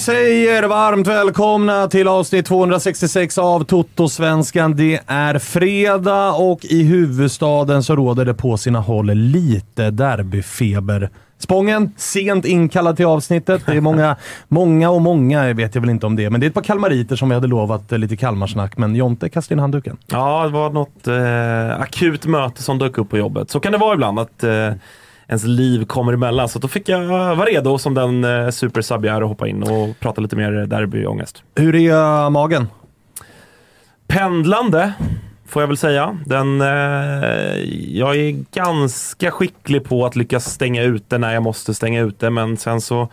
säger varmt välkomna till avsnitt 266 av Toto-svenskan. Det är fredag och i huvudstaden så råder det på sina håll lite derbyfeber. Spången, sent inkallad till avsnittet. Det är många, många och många vet jag väl inte om det, men det är ett par kalmariter som vi hade lovat eh, lite Kalmarsnack. Men Jonte kastade in handduken. Ja, det var något eh, akut möte som dök upp på jobbet. Så kan det vara ibland att eh, ens liv kommer emellan. Så då fick jag vara redo som den eh, är och hoppa in och prata lite mer derbyångest. Hur är magen? Pendlande, får jag väl säga. Den, eh, jag är ganska skicklig på att lyckas stänga ute när jag måste stänga ute, men sen så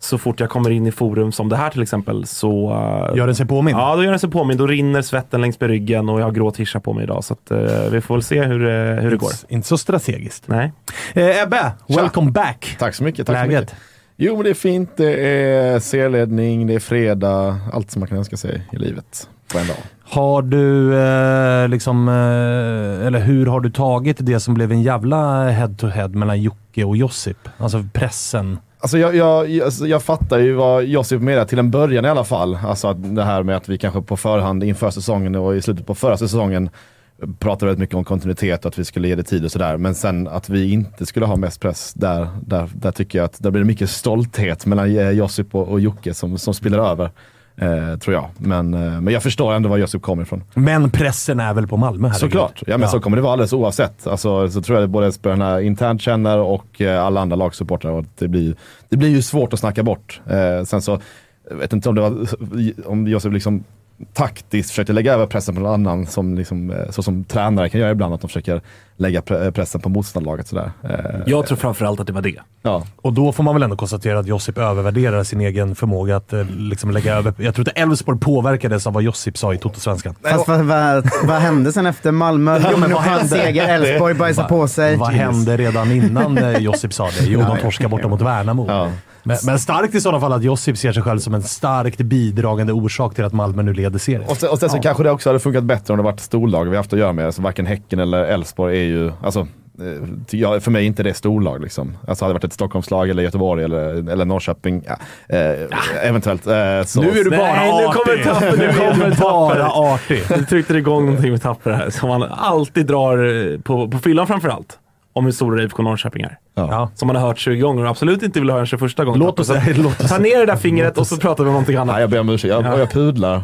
så fort jag kommer in i forum som det här till exempel så... eh, Gör den sig påmind? Ja, då gör den sig påmind. Då rinner svetten längs med ryggen och jag har grå tischa på mig idag. Så att, eh, vi får väl se hur, eh, hur det går. Inte, så strategiskt. Nej. Eh, Ebbe, welcome back! Tack så mycket. Tack så Läget? mycket. Jo, men det är fint. Det är serieledning, det är fredag. Allt som man kan önska sig i livet på en dag. Har du eh, liksom, eh, eller hur har du tagit det som blev en jävla head-to-head mellan Jocke och Josip? Alltså pressen. Alltså jag, jag, jag, alltså jag fattar ju vad Josip menar till en början i alla fall. Alltså att det här med att vi kanske på förhand inför säsongen och i slutet på förra säsongen pratade väldigt mycket om kontinuitet och att vi skulle ge det tid och sådär. Men sen att vi inte skulle ha mest press, där, där, där tycker jag att där blir det mycket stolthet mellan eh, Josip och, och Jocke som, som spiller över. Eh, tror jag. Men, eh, men jag förstår ändå var Josip kommer ifrån. Men pressen är väl på Malmö? herregud. Såklart, ja men så kommer det vara alldeles oavsett. Alltså, så tror jag att både spelarna internt känner och eh, alla andra lagsupportrar. Och Det blir, det blir ju svårt att snacka bort. Eh, sen så, jag vet inte om det var, om Josef liksom taktiskt försökte lägga över pressen på någon annan, som liksom, eh, så som tränare kan göra ibland, att de försöker lägga pre- pressen på motståndarlaget. Sådär. Eh, Jag tror framförallt att det var det. ja. Och då får man väl ändå konstatera att Josip övervärderar sin egen förmåga att eh, liksom lägga över. Jag tror inte Elfsborg påverkades av vad Josip sa i Toto-svenskan. Fast vad, vad, vad hände sen efter Malmö? Jo, men vad hände? seger, Elfsborg bajsar Va- på sig. Vad hände redan innan eh, Josip sa det? Jo, de torskade borta mot Värnamo. Ja. Men, men starkt i sådana fall att Josip ser sig själv som en starkt bidragande orsak till att Malmö nu leder serien. Och sen, och sen så kanske det också hade funkat bättre om det varit storlag vi haft att göra med. Alltså, varken Häcken eller Elfsborg är ju, alltså, eh, ja, för mig är inte det storlag. Liksom. Alltså, hade det varit ett Stockholmslag eller Göteborg eller, eller Norrköping, ja, eh, eventuellt. Eh, så. Nu är du bara Nej, nu artig! kommer Tapper, nu Nu kommer bara artig. Nu tryckte det igång någonting med Tapper här som man alltid drar eh, på, på fyllan framförallt. Om hur stora IFK Norrköping är. Ja. Som man har hört 20 gånger och absolut inte vill höra den 21 gången. Låt oss- låt oss- Ta ner det där fingret och så pratar vi om någonting annat. Nej, jag ber om ursäkt. Jag, jag pudlar.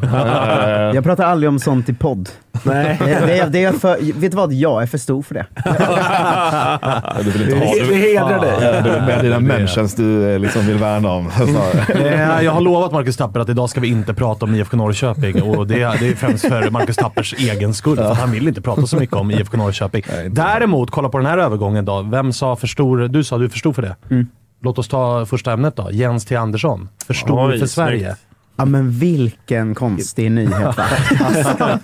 Jag pratar aldrig om sånt i podd. Nej. Det, det, är- det är för, vet du vad? Jag är för stor för det. du vill inte ha Det, det hedrar dig. Ja, Det är med dina mentions du eh, liksom vill värna om. Eh, Jag har lovat Marcus Tapper att idag ska vi inte prata om IFK Norrköping och det, det är främst för Marcus Tappers egen skull. För han vill inte prata så mycket om IFK Norrköping. Däremot, kolla på den här övergången då. Vem sa för stor? Du sa du är för det. Låt oss ta första ämnet då. Jens T. Andersson. För stor Oj, för Sverige. snyggt. Ja men vilken konstig nyhet va? Alltså,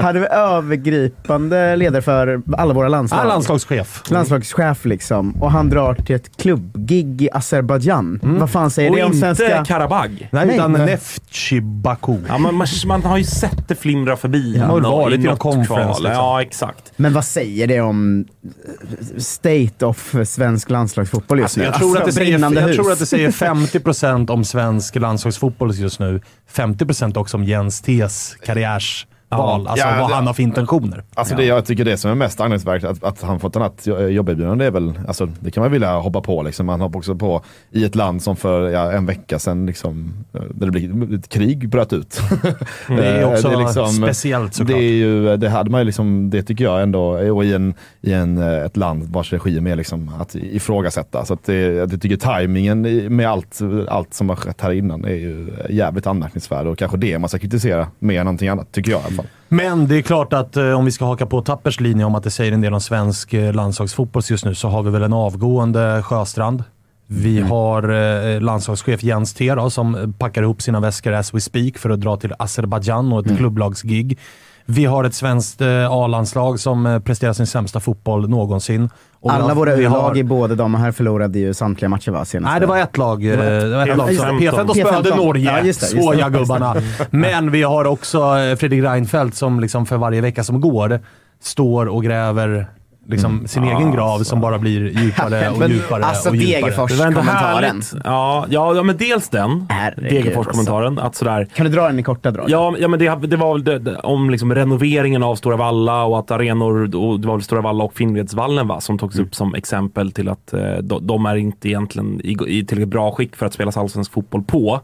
hade vi övergripande ledare för alla våra landslag. Ah, landslagschef. Landslagschef liksom. Och han drar till ett klubbgig i Azerbajdzjan. Vad fan säger Och det om inte svenska... Karabag. Nej, Nej, utan nej. Neftchi Baku. Ja, man, man, man har ju sett det flimra förbi. Ja, har nå- varit i någon något conference, liksom. Ja, exakt. Men vad säger det om eh, state of svensk landslagsfotboll just nu? Jag tror, att det säger, brinnande jag tror att det säger 50% om svensk landslagsfotboll just nu. 50% också om Jens T's karriärs karriärsval. Alltså Ja, vad det- han har för intentioner. Alltså det jag tycker det som är mest anmärkningsvärt, att, att han fått ett annat jo- jobberbjudande, det är väl, alltså det kan man vilja hoppa på liksom. Han hoppar också på i ett land som för ja, en vecka sedan liksom, där det blev, ett krig bröt ut. Det är Eh, också speciellt såklart. Det är ju, det hade man ju liksom, det tycker jag ändå, och i, en, i en, eh, ett land vars regim är liksom att ifrågasätta. Så att det, jag tycker tajmingen med allt, allt som har skett här innan är ju jävligt anmärkningsvärd och kanske det man ska kritisera mer än någonting annat, tycker jag i alla fall. Men det är klart att eh, om vi ska haka på Tappers linje om att det säger en del om svensk eh, landslagsfotboll just nu så har vi väl en avgående Sjöstrand. Vi har eh, landslagschef Jens T då, som packar ihop sina väskor as we speak för att dra till Azerbajdzjan och ett klubblagsgig. Vi har ett svenskt A-landslag som presterar sin sämsta fotboll någonsin. Och Alla våra har- U-lag i både de och här förlorade ju samtliga matcher va? Senast. Nej, det var ett lag. Det var ett lag som P15. P15 spöade P15. Norge. Ja, just det, just Så det. ja, gubbarna. Men vi har också eh, Fredrik Reinfeldt som liksom för varje vecka som går står och gräver liksom sin egen grav som bara blir djupare och Men, djupare alltså, och djupare. Degerfors. Det var ändå Kommentaren. härligt. Ja, ja, ja, men dels den. Degerfors-kommentaren. Att sådär, Kan du dra den i korta drag? Ja, ja men det, det var väl det, det, om liksom renoveringen av Stora Valla och att arenor, och det var väl Stora Valla och Finnvedsvallen va, som togs upp som exempel till att eh, de, de är inte egentligen i, i tillräckligt bra skick för att spela allsvensk fotboll på.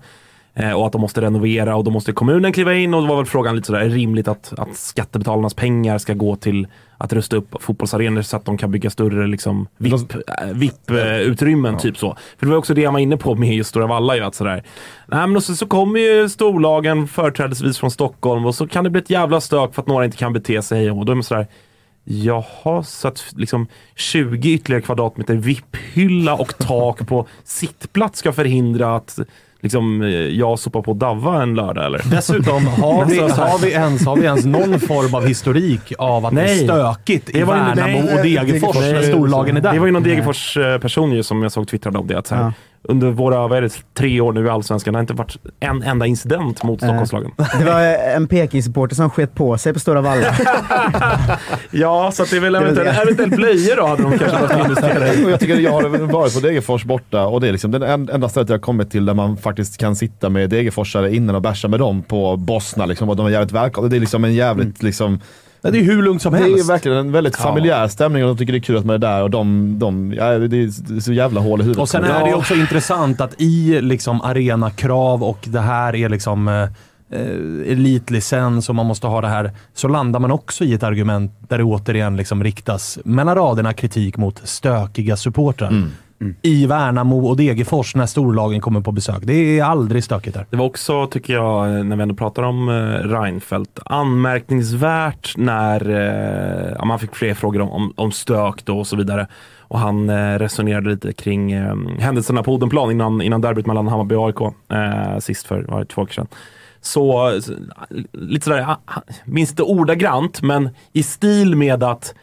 Eh, och att de måste renovera och då måste kommunen kliva in och då var väl frågan lite sådär, är det rimligt att, att skattebetalarnas pengar ska gå till att rusta upp fotbollsarenor så att de kan bygga större liksom, VIP, eh, VIP-utrymmen, typ så. För det var också det jag var inne på med just Stora Valla. Ju, att sådär, nej, men och så, så kommer ju storlagen företrädesvis från Stockholm och så kan det bli ett jävla stök för att några inte kan bete sig. Och då är man sådär, Jaha, så att liksom 20 ytterligare kvadratmeter VIP-hylla och tak på sittplats ska förhindra att liksom, eh, jag sopar på Davva en lördag eller? Dessutom, har vi, har, vi ens, har vi ens någon form av historik av att det Nej. är stökigt i Det var Värnamo nej, och Degerfors när storlagen är där? Det var ju någon Degerfors-person ju som jag såg twittrade om det. Att så här, Ja. Under våra vad är det, tre år nu i Allsvenskan har det inte varit en enda incident mot Stockholmslagen. Det var en Peking-supporter som sket på sig på Stora Valla. Ja, så att det är väl eventuellt, det. eventuellt blöjor då hade de kanske behövt investera i. Jag tycker jag har varit på Degerfors borta och det är liksom det en- enda stället jag har kommit till där man faktiskt kan sitta med Degerforsare innan och bärsa med dem på Bosna liksom, och de är jävligt välkomna. Det är liksom en jävligt liksom Nej, det är hur lugnt som Det är helst. verkligen en väldigt familjär stämning och de tycker det är kul att man är där och de, de ja, det är så jävla hål i huvudet. Och sen är det också intressant att i liksom arenakrav och det här är liksom eh, elitlicens och man måste ha det här, så landar man också i ett argument där det återigen liksom riktas mellan raderna kritik mot stökiga supportrar. I Värnamo och Degerfors när storlagen kommer på besök. Det är aldrig stökigt där. Det var också, tycker jag, när vi ändå pratar om eh, Reinfeldt, anmärkningsvärt när eh, ja, man fick fler frågor om, om, om stök då och så vidare. Och han eh, resonerade lite kring eh, händelserna på Odenplan innan, innan derbyt mellan Hammarby och AIK eh, sist för var det två veckor sedan. Så, så lite sådär, minst minns inte ordagrant, men i stil med att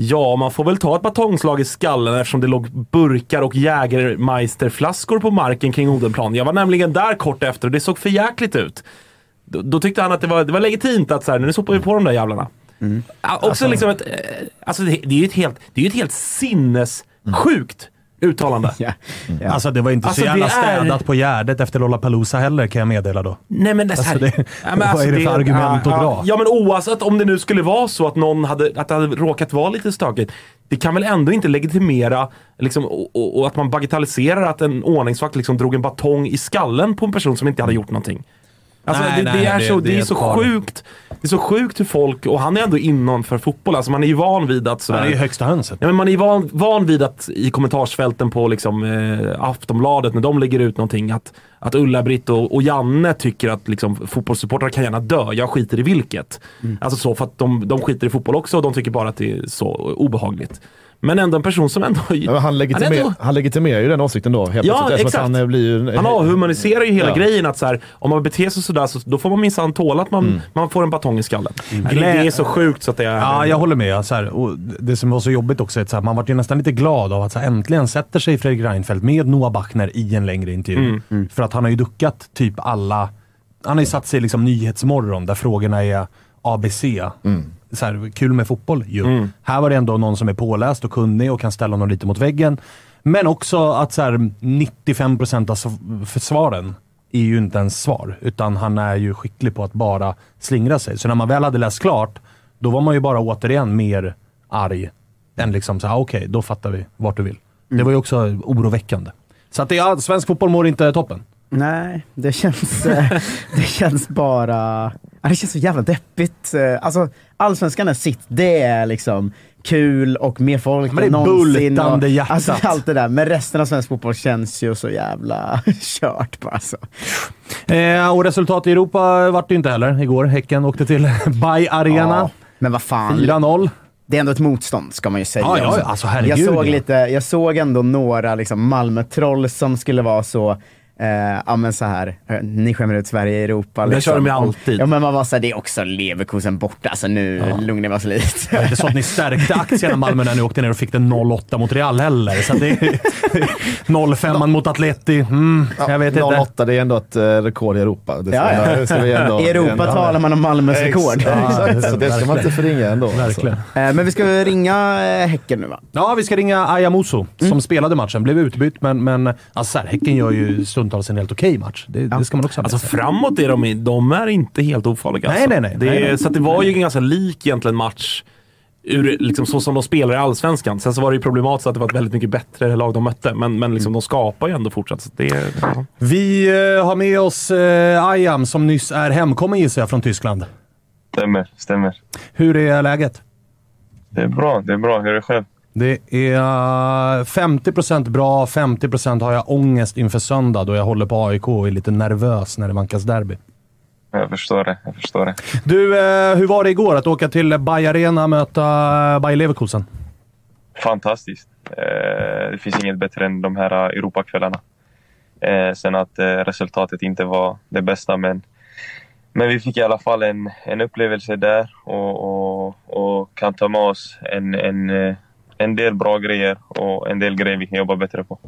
Ja, man får väl ta ett batongslag i skallen eftersom det låg burkar och Jägermeisterflaskor på marken kring Odenplan. Jag var nämligen där kort efter och det såg för jäkligt ut. Då, då tyckte han att det var, det var legitimt att så här, nu sopar vi på de där jävlarna. Ja, också liksom ett, eh, alltså det, det är ju ett helt, det är ju ett helt sinnessjukt uttalande. Ja. Ja. Alltså det var inte Alltså, så jävla det är- städat på Gärdet efter Lollapalooza heller kan jag meddela då. Nej men det, Alltså, här, det- Ja, men vad är det för argument att ja, dra? Ja men oavsett om det nu skulle vara så att någon hade, att det hade råkat vara lite stökigt. Det kan väl ändå inte legitimera liksom, och, och, och att man bagatelliserar att en ordningsvakt liksom drog en batong i skallen på en person som inte hade gjort någonting. Alltså, Nej, det, nej, det, är det- så, det det är så par. sjukt. Det är så sjukt hur folk, och han är ändå innanför fotboll, alltså man är ju van vid att sådär, Han är ju högsta hönset. Ja, men man är van, van vid att i kommentarsfälten på liksom, eh, Aftonbladet, när de lägger ut någonting, att, att Ulla-Britt och, och Janne tycker att liksom, fotbollssupportrar kan gärna dö, jag skiter i vilket. Alltså så, för att de, de skiter i fotboll också och de tycker bara att det är så obehagligt. Men ändå en person som ändå... Ja, han, legitimerar, ändå- han legitimerar ju den åsikten då helt Ja, plötsligt. exakt. att Han, eh, blir ju, han avhumaniserar ju hela Ja. grejen att så här, om man beter sig sådär så då får man minsann tåla att man, man får en batong i skallen. Det, det är så sjukt så att det är... Ja, jag håller med. Så här, och det som var så jobbigt också är att så här, man var ju nästan lite glad av att så här, äntligen sätter sig Fredrik Reinfeldt med Noah Bachner i en längre intervju. För att han har ju duckat typ alla... Han har ju satt sig i liksom Nyhetsmorgon där frågorna är ABC. Så här, kul med fotboll ju. Här var det ändå någon som är påläst och kunnig och kan ställa honom lite mot väggen. Men också att så här, 95% av svaren är ju inte ens svar, utan han är ju skicklig på att bara slingra sig. Så när man väl hade läst klart, då var man ju bara återigen mer arg än liksom såhär, okej, då fattar vi vart du vill. Det var ju också oroväckande. Så att det, ja, svensk fotboll mår inte toppen. Nej, det känns, det känns bara... Ja, det känns så jävla deppigt. Eh, Alltså, allsvenskan är sitt, det är liksom kul och mer folk Men än någonsin. bultande och, hjärtat. Alltså, allt det där. Men resten av svensk fotboll känns ju så jävla kört bara. Så. Eh, och resultat i Europa vart det ju inte heller igår. Häcken åkte till Bay Arena. Ja, men vad fan. 4-0. Det är ändå ett motstånd ska man ju säga. Ja, ja, alltså, herregud, jag, såg lite, jag såg ändå några liksom, Malmö-troll som skulle vara så, eh, ja men så här, ni skämmer ut Sverige i Europa. Det kör de ju Om- alltid. Ja men man var såhär, det är också Leverkusen borta, alltså nu lugnar vi oss lite. Det är inte så att ni stärkte aktierna Malmö när ni åkte ner och fick den 0-8 mot Real heller. Så det är 0-5 mot Atleti. Mm, jag vet inte. 08, det är ändå ett eh, rekord i Europa. Det ska, Ja, ja. det ska vi ändå, I Europa ändå- talar man om Malmös rekord. Ja, Exakt, så det ska man inte förringa ändå. alltså. Verkligen. Eh, Men vi ska ringa eh, Häcken nu va? Ja, vi ska ringa Ayamuso som spelade matchen. Blev utbytt, men, men alltså, så här, Häcken gör ju stundtals en helt okej match. Det, det ska man också ha med Alltså framåt är de, de är inte helt ofarliga. Nej, alltså. nej, nej. Det, Nej, nej. Så att det var ju en ganska lik egentligen match, ur, liksom, så som de spelar i Allsvenskan. Sen så var det ju problematiskt att det var ett väldigt mycket bättre lag de mötte, men, men liksom, de skapar ju ändå fortsatt. Så det, ja. Vi eh, har med oss eh, Ayam som nyss är hemkommen gissar jag från Tyskland. Stämmer, stämmer. Hur är läget? Det är bra, det är bra. Hur är det själv? Det är eh, 50% bra, 50% har jag ångest inför söndag då jag håller på AIK och är lite nervös när det vankas derby. Jag förstår det, jag förstår det. Du, eh, hur var det igår att åka till Bayer Arena och möta eh, Bayer Leverkusen? Fantastiskt. Eh, det finns inget bättre än de här eh, Europakvällarna. Eh, sen att eh, resultatet inte var det bästa, men, men vi fick i alla fall en, en upplevelse där och, och, och kan ta med oss en, en, eh, en del bra grejer och en del grejer vi kan jobba bättre på.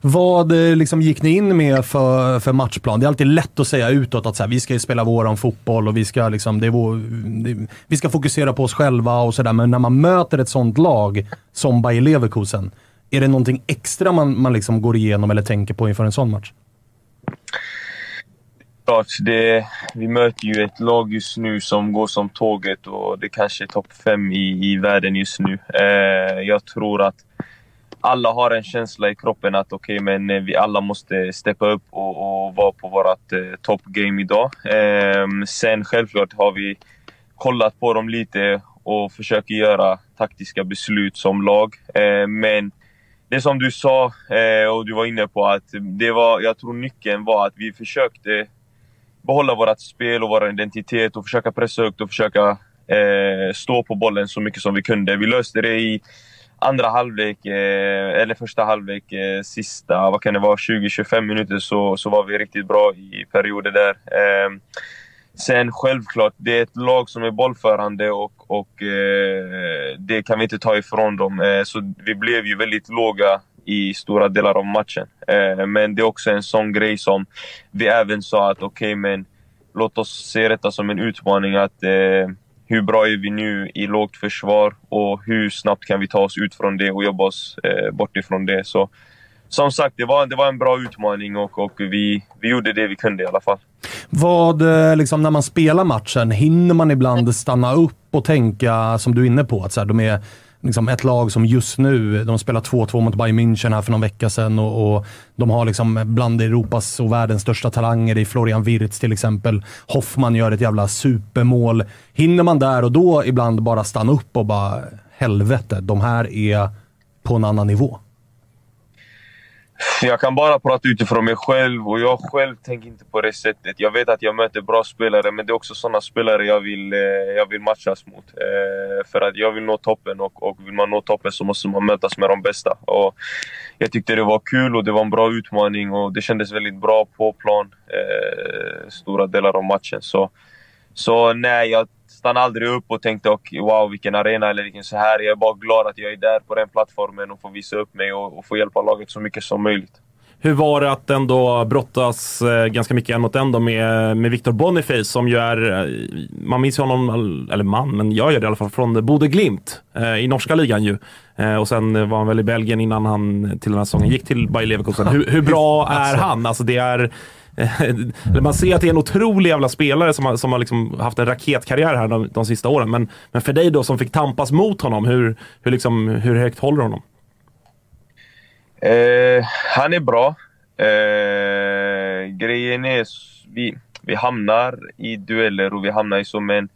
Vad eh, liksom, gick ni in med för, för matchplan? Det är alltid lätt att säga utåt att så här, vi ska spela vår fotboll och vi ska, liksom, det vår, det, vi ska fokusera på oss själva och sådär. Men när man möter ett sånt lag som Bayer Leverkusen, är det någonting extra man, man liksom går igenom eller tänker på inför en sån match? Klart, det, vi möter ju ett lag just nu som går som tåget och det kanske är topp fem i, i världen just nu. Eh, jag tror att alla har en känsla i kroppen att okej, men eh, vi alla måste steppa upp och, och vara på vårt eh, toppgame idag. Eh, sen självklart har vi kollat på dem lite och försöker göra taktiska beslut som lag. Eh, men det som du sa eh, och du var inne på att det var, jag tror nyckeln var att vi försökte behålla vårt spel och vår identitet och försöka pressa högt och försöka eh, stå på bollen så mycket som vi kunde. Vi löste det i andra halvlek, eh, eller första halvlek, eh, sista, vad kan det vara, 20-25 minuter så, så var vi riktigt bra i perioder där. Eh, sen självklart, det är ett lag som är bollförande och, och eh, det kan vi inte ta ifrån dem. Eh, så vi blev ju väldigt låga i stora delar av matchen. Eh, men det är också en sån grej som vi även sa att okej, men låt oss se detta som en utmaning. att eh, Hur bra är vi nu i lågt försvar och hur snabbt kan vi ta oss ut från det och jobba oss eh, bort ifrån det. Så som sagt, det var, det var en bra utmaning och, och vi, vi gjorde det vi kunde i alla fall. Vad, eh, liksom, när man spelar matchen, hinner man ibland stanna upp och tänka, som du är inne på, att så här, de är liksom ett lag som just nu, de spelar 2-2 mot Bayern München här för någon vecka sedan och, och de har liksom bland Europas och världens största talanger i Florian Wirtz till exempel. Hoffman gör ett jävla supermål. Hinner man där och då ibland bara stanna upp och bara helvete, de här är på en annan nivå? Jag kan bara prata utifrån mig själv och jag själv tänker inte på det sättet. Jag vet att jag möter bra spelare, men det är också sådana spelare jag vill, eh, jag vill matchas mot. Eh, för att jag vill nå toppen och, och vill man nå toppen så måste man mötas med de bästa. Och jag tyckte det var kul och det var en bra utmaning och det kändes väldigt bra på plan eh, stora delar av matchen. Så, så nej, jag stannade aldrig upp och tänkte okay, wow vilken arena eller vilken så här. Jag är bara glad att jag är där på den plattformen och får visa upp mig och, och få hjälpa laget så mycket som möjligt. Hur var det att ändå brottas eh, ganska mycket en mot en då med, med Victor Boniface som ju är, eh, man minns ju honom, eller man, men jag gör det i alla fall, från Bode Glimt eh, i norska ligan ju. Eh, och sen var han väl i Belgien innan han till den här säsongen gick till Bayer Leverkusen. Hur, hur bra är han? Alltså det är Eh, man ser att det är en otrolig jävla spelare som har, som har liksom haft en raketkarriär här de, de sista åren. Men, men för dig då som fick tampas mot honom, hur, hur, liksom, hur högt håller du honom? Eh, han är bra. Eh, grejen är, vi, vi hamnar i dueller och vi hamnar i som en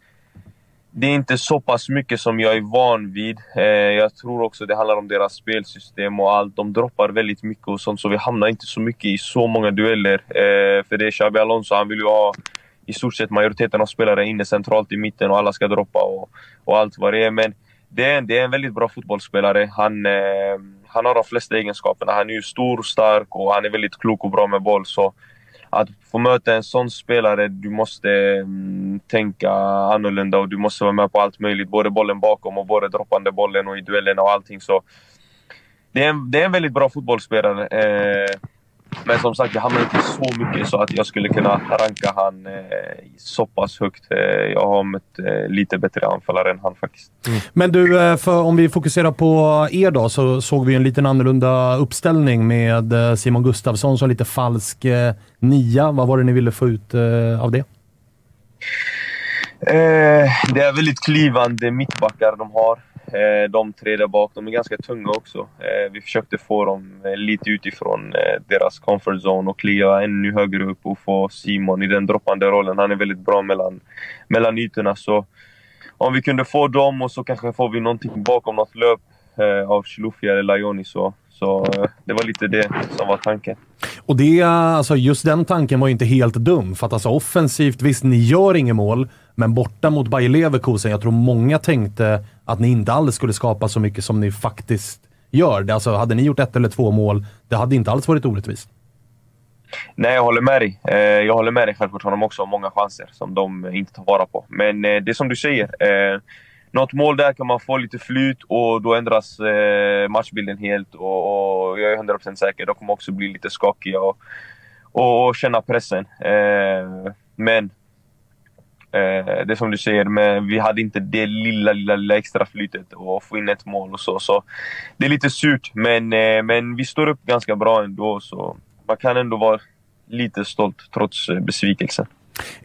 det är inte så pass mycket som jag är van vid. Eh, jag tror också det handlar om deras spelsystem och allt. De droppar väldigt mycket och sånt, så vi hamnar inte så mycket i så många dueller. Eh, för det är Xabi Alonso, han vill ju ha i stort sett majoriteten av spelare inne centralt i mitten och alla ska droppa och, och allt vad det är. Men det är, en, det är en väldigt bra fotbollsspelare. Han, eh, han har de flesta egenskaperna. Han är ju stor, stark och han är väldigt klok och bra med boll. Så att få möta en sån spelare, du måste mm, tänka annorlunda och du måste vara med på allt möjligt. Både bollen bakom och både droppande bollen och i duellerna och allting. Så det är en, det är en väldigt bra fotbollsspelare. Eh, men som sagt, jag hamnar inte så mycket så att jag skulle kunna ranka han eh, så pass högt. Eh, jag har mött eh, lite bättre anfallare än han faktiskt. Mm. Men du, eh, om vi fokuserar på er då, så såg vi en lite annorlunda uppställning med eh, Simon Gustafsson som lite falsk eh, nia. Vad var det ni ville få ut av det? det är väldigt klivande mittbackar de har. Eh, de tre där bak, de är ganska tunga också. Eh, vi försökte få dem eh, lite utifrån deras comfort zone och kliva ännu högre upp och få Simon i den droppande rollen. Han är väldigt bra mellan, mellan ytorna. Så om vi kunde få dem och så kanske får vi någonting bakom något löp av Chilufya eller Lajoni så, så det var lite det som var tanken. Och det, alltså just den tanken var ju inte helt dum. För att alltså offensivt, visst ni gör inget mål, men borta mot Bayer Leverkusen, jag tror många tänkte att ni inte alls skulle skapa så mycket som ni faktiskt gör. Alltså, hade ni gjort ett eller två mål, det hade inte alls varit orättvist. Nej, jag håller med dig. Eh, jag håller med dig självklart. De också har många chanser som de inte tar vara på. Men eh, det är som du säger. Eh, något mål där kan man få lite flyt och då ändras matchbilden helt. Och, jag är 100% säker, de kommer också bli lite skakiga och, och känna pressen. Men Eh, det är som du säger, men vi hade inte det lilla, lilla, lilla extra flytet och få in ett mål och så. så det är lite surt, men, eh, men vi står upp ganska bra ändå. Så man kan ändå vara lite stolt trots eh, besvikelsen.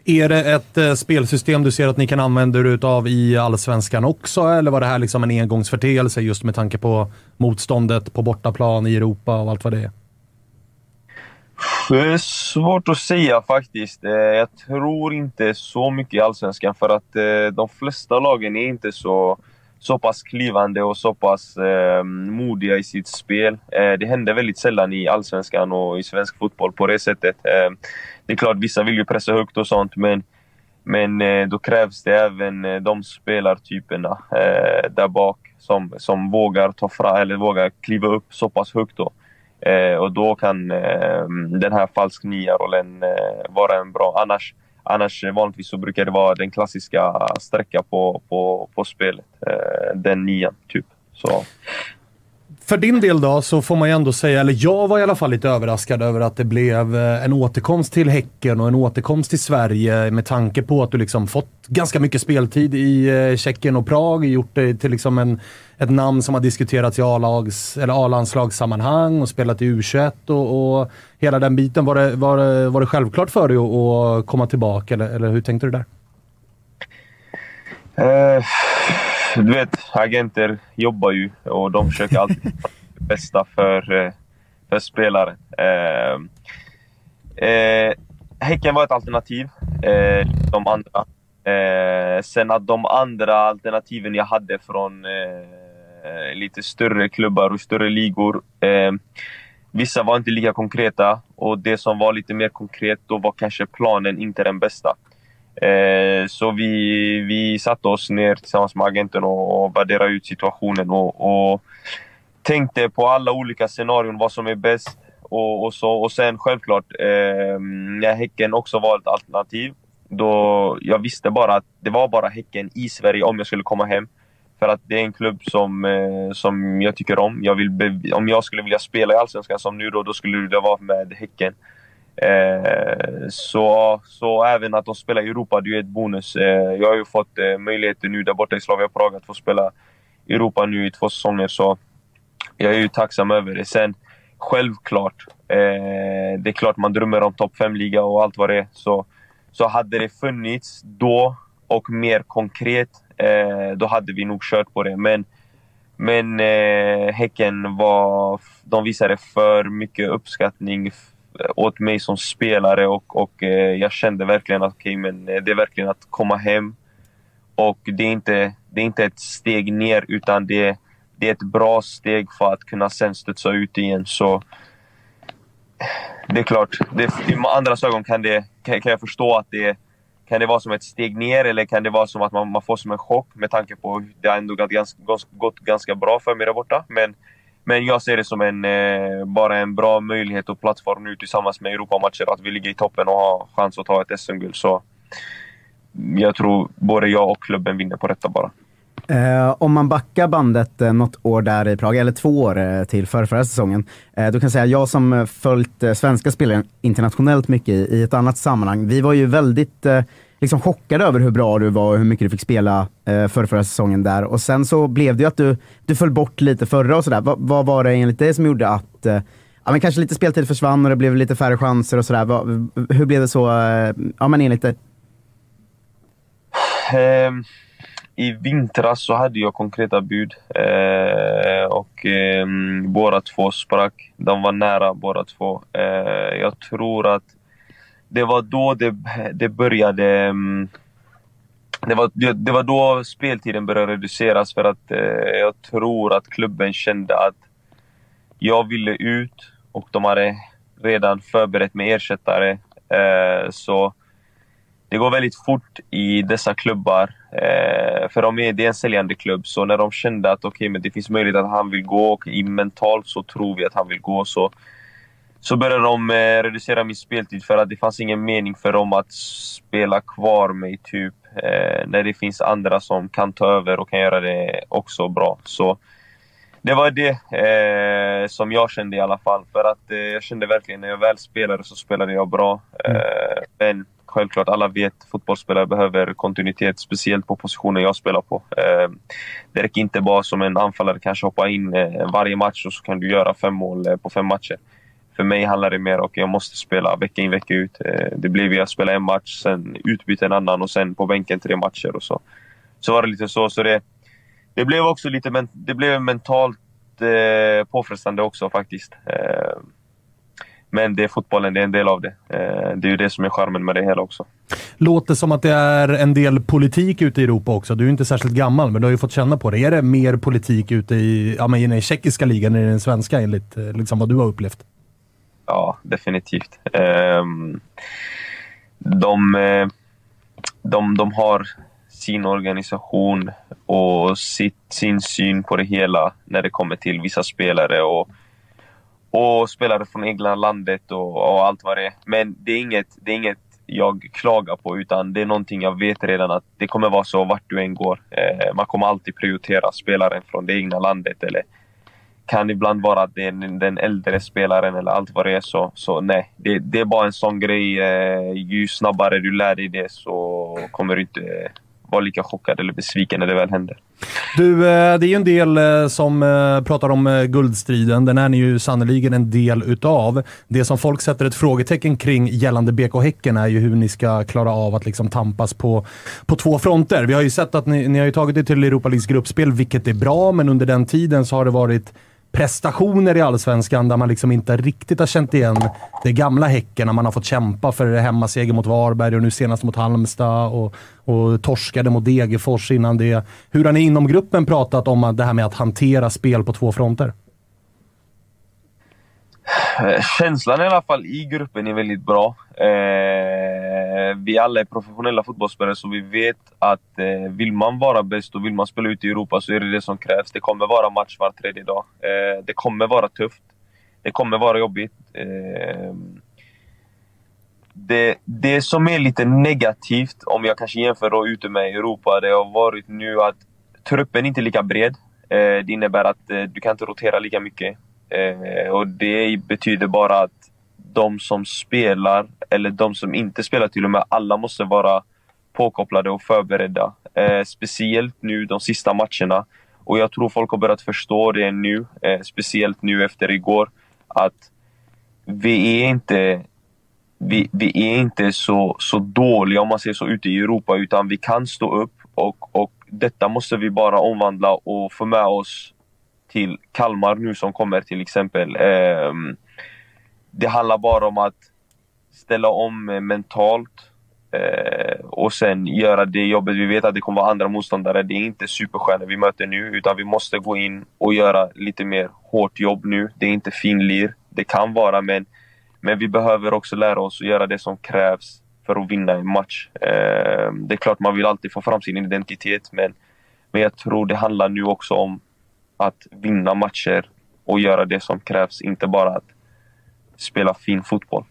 Är det ett eh, spelsystem du ser att ni kan använda er utav i Allsvenskan också, eller var det här liksom en engångsförteelse just med tanke på motståndet på bortaplan i Europa och allt vad det är? Det är svårt att säga faktiskt. Eh, jag tror inte så mycket i Allsvenskan för att eh, de flesta lagen är inte så, så pass klivande och så pass eh, modiga i sitt spel. Eh, det händer väldigt sällan i Allsvenskan och i svensk fotboll på det sättet. Det är klart, vissa vill ju pressa högt och sånt men, men då krävs det även de spelartyperna där bak som, som vågar ta fram, eller vågar kliva upp så pass högt då. Eh, och då kan eh, den här falsk nia-rollen eh, vara en bra. Annars, annars eh, vanligtvis så brukar det vara den klassiska sträckan på, på, på spelet. Eh, den nian, typ. Så. För din del då så får man ju ändå säga, eller jag var i alla fall lite överraskad över att det blev eh, en återkomst till Häcken och en återkomst till Sverige med tanke på att du liksom fått ganska mycket speltid i eh, Tjeckien och Prag, gjort dig till liksom en, ett namn som har diskuterats i A-landslagssammanhang och spelat i U21 och, och hela den biten. Var det, var, det, var det självklart för dig att, komma tillbaka eller, eller hur tänkte du där? Uh du vet, agenter jobbar ju och de försöker alltid det bästa för, eh, för spelaren. Eh, eh, häcken var ett alternativ. Eh, de andra. Eh, sen att de andra alternativen jag hade från eh, lite större klubbar och större ligor. Eh, vissa var inte lika konkreta och det som var lite mer konkret, då var kanske planen inte den bästa. Eh, så vi, vi satte oss ner tillsammans med agenten och, och värderade ut situationen och, och tänkte på alla olika scenarion, vad som är bäst. Och, och, så, och sen självklart, eh, när Häcken också var ett alternativ, då jag visste bara att det var bara Häcken i Sverige om jag skulle komma hem. För att det är en klubb som, eh, som jag tycker om. Jag vill om jag skulle vilja spela i Allsvenskan som nu då, då skulle det vara med Häcken. Eh, så, så även att de spelar i Europa, det är ju ett bonus. Eh, jag har ju fått eh, möjligheten nu där borta i Slavia Prag att få spela i Europa nu i två säsonger. Så jag är ju tacksam över det. Sen självklart, eh, det är klart man drömmer om topp 5-liga och allt vad det är. Så, så hade det funnits då och mer konkret, eh, då hade vi nog kört på det. Men, men eh, Häcken var, de visade för mycket uppskattning åt mig som spelare och, och eh, jag kände verkligen att okay, men eh, det är verkligen att komma hem. Och det är inte, det är inte ett steg ner utan det, det är ett bra steg för att kunna sen studsa ut igen. Så det är klart, det, i andras ögon kan, det, kan, kan jag förstå att det kan det vara som ett steg ner eller kan det vara som att man, man får som en chock med tanke på att det har ändå gått ganska, gått ganska bra för mig där borta. Men men jag ser det som en, eh, bara en bra möjlighet och plattform nu tillsammans med Europamatcher. Att vi ligger i toppen och har chans att ta ett SM-guld. Så jag tror både jag och klubben vinner på detta bara. Eh, om man backar bandet eh, något år där i Prag, eller två år eh, till för förra säsongen. Eh, då kan jag säga, jag som eh, följt eh, svenska spelare internationellt mycket i, i, ett annat sammanhang, vi var ju väldigt eh, liksom chockad över hur bra du var och hur mycket du fick spela eh, för förra säsongen där. Och sen så blev det ju att du, du föll bort lite förra och sådär. Va, vad var det enligt dig som gjorde att eh, ja, men kanske lite speltid försvann och det blev lite färre chanser och sådär. Va, hur blev det så, eh, ja men enligt dig? Um, I vintras så hade jag konkreta bud uh, och um, båda två sprack. De var nära båda två. Uh, jag tror att det var då det, det började... Mm, det var, det var då speltiden började reduceras för att eh, jag tror att klubben kände att jag ville ut och de hade redan förberett med ersättare. Eh, så det går väldigt fort i dessa klubbar. Eh, för de är, det är en säljande klubb, så när de kände att okay, men det finns möjlighet att han vill gå och i mentalt så tror vi att han vill gå. Så så började de eh, reducera min speltid för att det fanns ingen mening för dem att spela kvar mig typ eh, när det finns andra som kan ta över och kan göra det också bra. Så det var det eh, som jag kände i alla fall. För att eh, jag kände verkligen när jag väl spelade så spelade jag bra. Mm. Eh, men självklart, alla vet fotbollsspelare behöver kontinuitet, speciellt på positionen jag spelar på. Eh, det räcker inte bara som en anfallare kanske hoppa in eh, varje match och så kan du göra fem mål på fem matcher för mig handlar det mer om att jag måste spela vecka in vecka ut. Eh, det blev att spela en match, sen utbyta en annan och sen på bänken tre matcher och så. Så var det lite så. så det, det blev också lite det blev mentalt eh, påfrestande också faktiskt. Eh, men det är fotbollen, det är en del av det. Eh, det är ju det som är charmen med det hela också. Låter som att det är en del politik ute i Europa också. Du är inte särskilt gammal, men du har ju fått känna på det. Är det mer politik ute i, ja, men i den tjeckiska ligan än i den svenska, enligt eh, liksom vad du har upplevt? Ja, definitivt. Ehm, de, eh, de, de har sin organisation och sitt, sin syn på det hela när det kommer till vissa spelare och, och spelare från egna landet och, och allt vad det är. Men det är, inget, det är inget jag klagar på utan det är någonting jag vet redan att det kommer vara så vart du än går. Eh, man kommer alltid prioritera spelaren från det egna landet eller kan ibland vara att det är den- äldre spelaren eller allt vad det är. Så, så nej, det, det är bara en sån grej. Eh, ju snabbare du lär dig det så kommer du inte eh, vara lika chockad eller besviken när det väl händer. Du, eh, det är ju en del som pratar om guldstriden. Den är ni ju sannoliken en del utav. Det som folk sätter ett frågetecken kring gällande BK Häcken är ju hur ni ska klara av att liksom tampas på, på två fronter. Vi har ju sett att ni, ni har ju tagit er till Europa Leagues gruppspel, vilket är bra, men under den tiden så har det varit prestationer i Allsvenskan där man liksom inte riktigt har känt igen det gamla Häcken när man har fått kämpa för hemmaseger mot Varberg och nu senast mot Halmstad och, och torskade mot Degerfors innan det. Hur har ni inom gruppen pratat om det här med att hantera spel på två fronter? Eh, känslan i alla fall i gruppen är väldigt bra. Eh, vi alla är professionella fotbollsspelare så vi vet att eh, vill man vara bäst och vill man spela ute i Europa så är det det som krävs. Det kommer vara match var tredje dag. Eh, det kommer vara tufft. Det kommer vara jobbigt. Eh, det, det som är lite negativt, om jag kanske jämför då ute med Europa, det har varit nu att truppen inte är lika bred. Eh, det innebär att eh, du kan inte rotera lika mycket. Eh, och det betyder bara att de som spelar, eller de som inte spelar till och med, alla måste vara påkopplade och förberedda. Eh, speciellt nu de sista matcherna. Och jag tror folk har börjat förstå det nu, eh, speciellt nu efter igår, att vi är inte vi, vi är inte så, så dåliga om man säger så ute i Europa utan vi kan stå upp och, och detta måste vi bara omvandla och få med oss till Kalmar nu som kommer till exempel. Eh, det handlar bara om att ställa om eh, mentalt eh, och sen göra det jobbet. Vi vet att det kommer vara andra motståndare. Det är inte superstjärnor vi möter nu utan vi måste gå in och göra lite mer hårt jobb nu. Det är inte finlir. Det kan vara men, men vi behöver också lära oss att göra det som krävs för att vinna en match. Eh, det är klart man vill alltid få fram sin identitet men, men jag tror det handlar nu också om att vinna matcher och göra det som krävs. Inte bara att spela fin fotboll.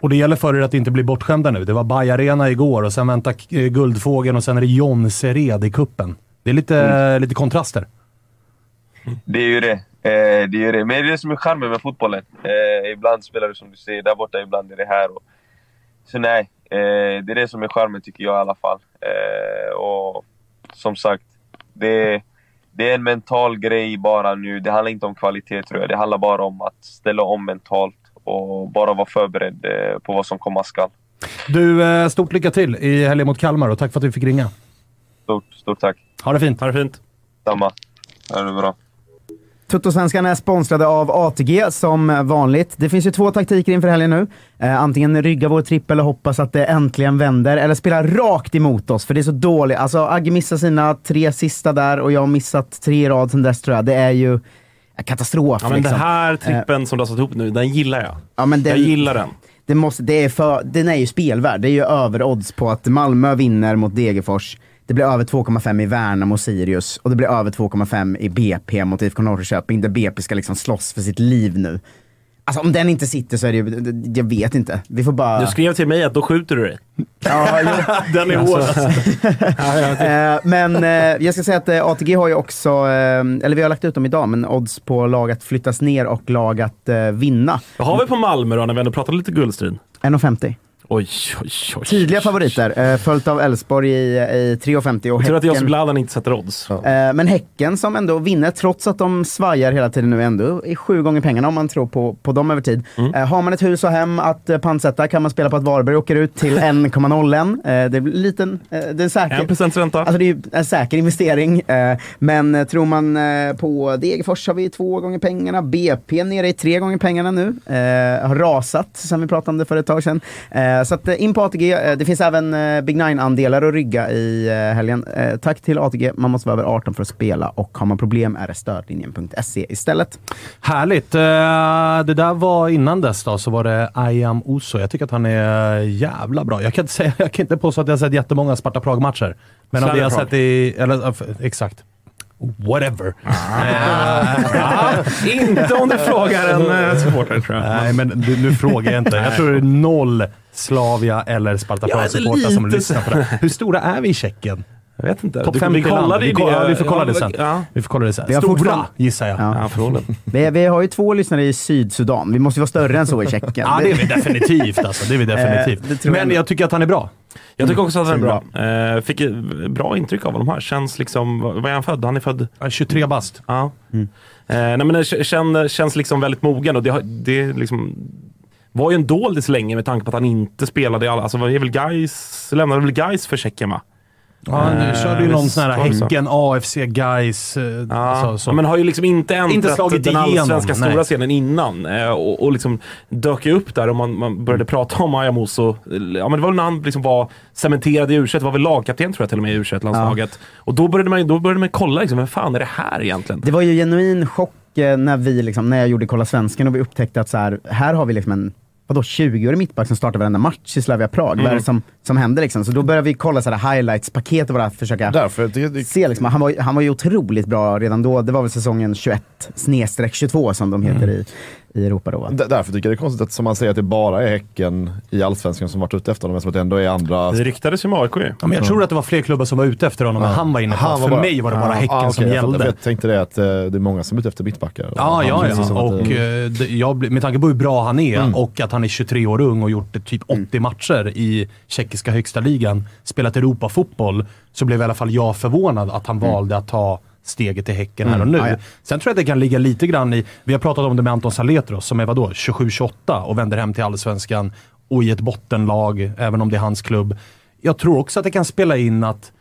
Och det gäller för er att inte bli bortskämda nu. Det var Baj Arena igår och sen väntar eh, Guldfågeln och sen är det Jonsered i kuppen. Det är lite, lite kontraster. Det är ju det. Eh, det är ju det. Men det är det som är charmen med fotbollen. Eh, ibland spelar du som du säger där borta, ibland är det här. Och... Så nej, eh, det är det som är charmen tycker jag i alla fall. Eh, och som sagt, det, det är en mental grej bara nu. Det handlar inte om kvalitet tror jag. Det handlar bara om att ställa om mentalt och bara vara förberedd eh, på vad som komma skall. Du, eh, stort lycka till i helgen mot Kalmar och tack för att du fick ringa. Stort, stort tack. Ha det fint. Ha det fint. Samma. Ha det bra. Tuttosvenskan är sponsrade av ATG som vanligt. Det finns ju två taktiker inför helgen nu. Eh, antingen rygga vår trippel och hoppas att det äntligen vänder, eller spela rakt emot oss, för det är så dåligt. Alltså, Agge missar sina tre sista där och jag har missat tre i rad sen dess tror jag. Det är ju katastrof. Ja, men liksom. Den här trippen som du har satt ihop nu, den gillar jag. Ja, men den, Jag gillar den. Det måste, det är för, den är ju spelvärd. Det är ju överodds på att Malmö vinner mot Degerfors. Det blir över 2,5 i Värnamo mot Sirius och det blir över 2,5 i BP mot IFK Norrköping där BP ska liksom slåss för sitt liv nu. Alltså om den inte sitter så är det ju, jag vet inte. Vi får bara... Du skrev till mig att då skjuter du dig. Ja, jo. Den är hård alltså. Eh, men eh, jag ska säga att eh, ATG har ju också, eller vi har lagt ut dem idag, men odds på lag att flyttas ner och lag att vinna. Vad har vi på Malmö då, när vi ändå pratar lite guldstrid? 1,50. Oj, oj, oj. Tydliga favoriter, eh, följt av Elfsborg i, i 3,50 och Jag tror att Josip Häcken- Ladan inte sätter odds. Eh, Men Häcken som ändå vinner, trots att de svajar hela tiden nu ändå, är sju gånger pengarna om man tror på, på dem över tid. Mm. Eh, har man ett hus och hem att pantsätta kan man spela på att Varberg åker ut till 1,01. Eh, det är liten, det är säker. En procents ränta. Alltså det är en säker investering. Men tror man på Degerfors har vi två gånger pengarna. BP nere i tre gånger pengarna nu. Har rasat sen vi pratade om det för ett tag sedan. Eh, så att, eh, in på ATG. Eh, det finns även Big Nine-andelar att rygga i helgen. Tack till ATG. Man måste vara över 18 för att spela och har man problem är det stödlinjen.se istället. Härligt. Det där var innan dess då, så var det Ayam Oso. Jag tycker att han är jävla bra. Jag kan inte, säga, jag kan inte påstå att jag har sett jättemånga Sparta Prag-matcher. Men av det jag sett i... Eller, exakt. Whatever. Eh, Ja, inte om du frågar en eh, supporter tror jag. Nej, men nu, nu frågar jag inte. Jag tror det är noll Slavia eller Sparta Ja, Prag-supportrar som lyssnar på det. Hur stora är vi i Tjeckien? Jag vet inte. Topp Du- 50 vi Vi, ju kollar, det. vi får kolla det sen. Ja, Vi får kolla det sen. Vi har Stora, gissar jag. Ja. ja. Vi, vi har ju två lyssnare i Sydsudan. Vi måste vara större än så i Tjeckien. Ja, det är vi definitivt. Alltså. Det är vi definitivt. Eh, det tror jag Men jag tycker att han är bra. Jag tycker också att han är så bra. Eh, fick bra intryck av honom här. Känns liksom... Vad är han född? Han är född... Han är 23 bast. Ja. Eh, nej, men det k- känn, känns liksom väldigt mogen och det, det liksom, var ju en doldis länge med tanke på att han inte spelade i alla... Alltså var det väl Gais, lämnade väl Gais för Tjeckien va? Ja, han Eh, körde ju någon sån här. Häcken, AFC, Gais. eh, Ja, alltså, så. men har ju liksom inte äntrat Inte slagit den allsvenska nej. stora scenen innan. Eh, och, och liksom dök ju upp där och man, man började prata om Ayamoso. Ja, men det var när han liksom var cementerad i u var väl lagkapten tror jag till och med i u landslaget Och då började man, då började man kolla, liksom, vem fan är det här egentligen? Det var ju genuin chock när, vi, liksom, när jag gjorde Kolla Svensken och vi upptäckte att så här, här har vi liksom en vadå, 20-årig mittback som startar varenda match i Slavia Prag. Vad är det som, som händer liksom? Så då började vi kolla så här highlights-paket och bara försöka Därför, det, det, se. Liksom, han, var, han var ju otroligt bra redan då. Det var väl säsongen 21 snedstreck 22 som de heter i, i Europa då. D- därför tycker jag det är konstigt att som man säger att det bara är Häcken i Allsvenskan som varit ute efter honom, eftersom det ändå är andra... Det ryktades ju med AIK ju. Ja, men jag tror att det var fler klubbar som var ute efter honom än han var inne på. Han För bara- mig var det bara Ah, Häcken ah, som okej, jag, gällde. jag tänkte det att eh, det är många som är ute efter mittbackar. Ja, ja, ja. som Och, eh, eh, det- jag, med tanke på hur bra han är och att han är 23 år ung och gjort typ 80 matcher i tjeckiska högsta ligan, spelat Europafotboll, så blev i alla fall jag förvånad att han valde att ta steget till Häcken här och nu. Ja, ja. Sen tror jag att det kan ligga lite grann i, vi har pratat om det med Anton Saletros som är vadå, 27-28 och vänder hem till Allsvenskan och i ett bottenlag, även om det är hans klubb. Jag tror också att det kan spela in att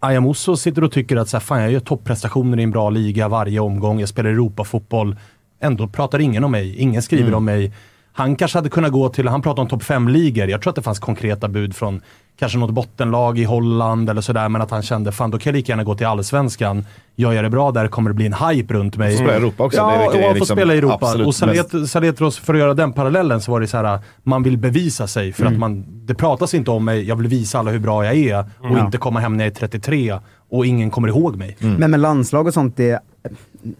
Ayamoso sitter och tycker att så här, fan, jag gör topprestationer i en bra liga varje omgång, jag spelar Europafotboll. Ändå pratar ingen om mig, ingen skriver om mig. Han kanske hade kunnat gå till, han pratar om topp 5-ligor. Jag tror att det fanns konkreta bud från kanske något bottenlag i Holland eller sådär, men att han kände fan då kan jag lika gärna gå till Allsvenskan. Gör jag det bra där kommer det bli en hype runt mig. Spela i Europa också, Ja, det är- och det är få liksom spela i Europa. Och Salet, Saletros, för att göra den parallellen, så var det så här, man vill bevisa sig för att man, det pratas inte om mig, jag vill visa alla hur bra jag är och inte komma hem när jag är 33 och ingen kommer ihåg mig. Men med landslag och sånt, det är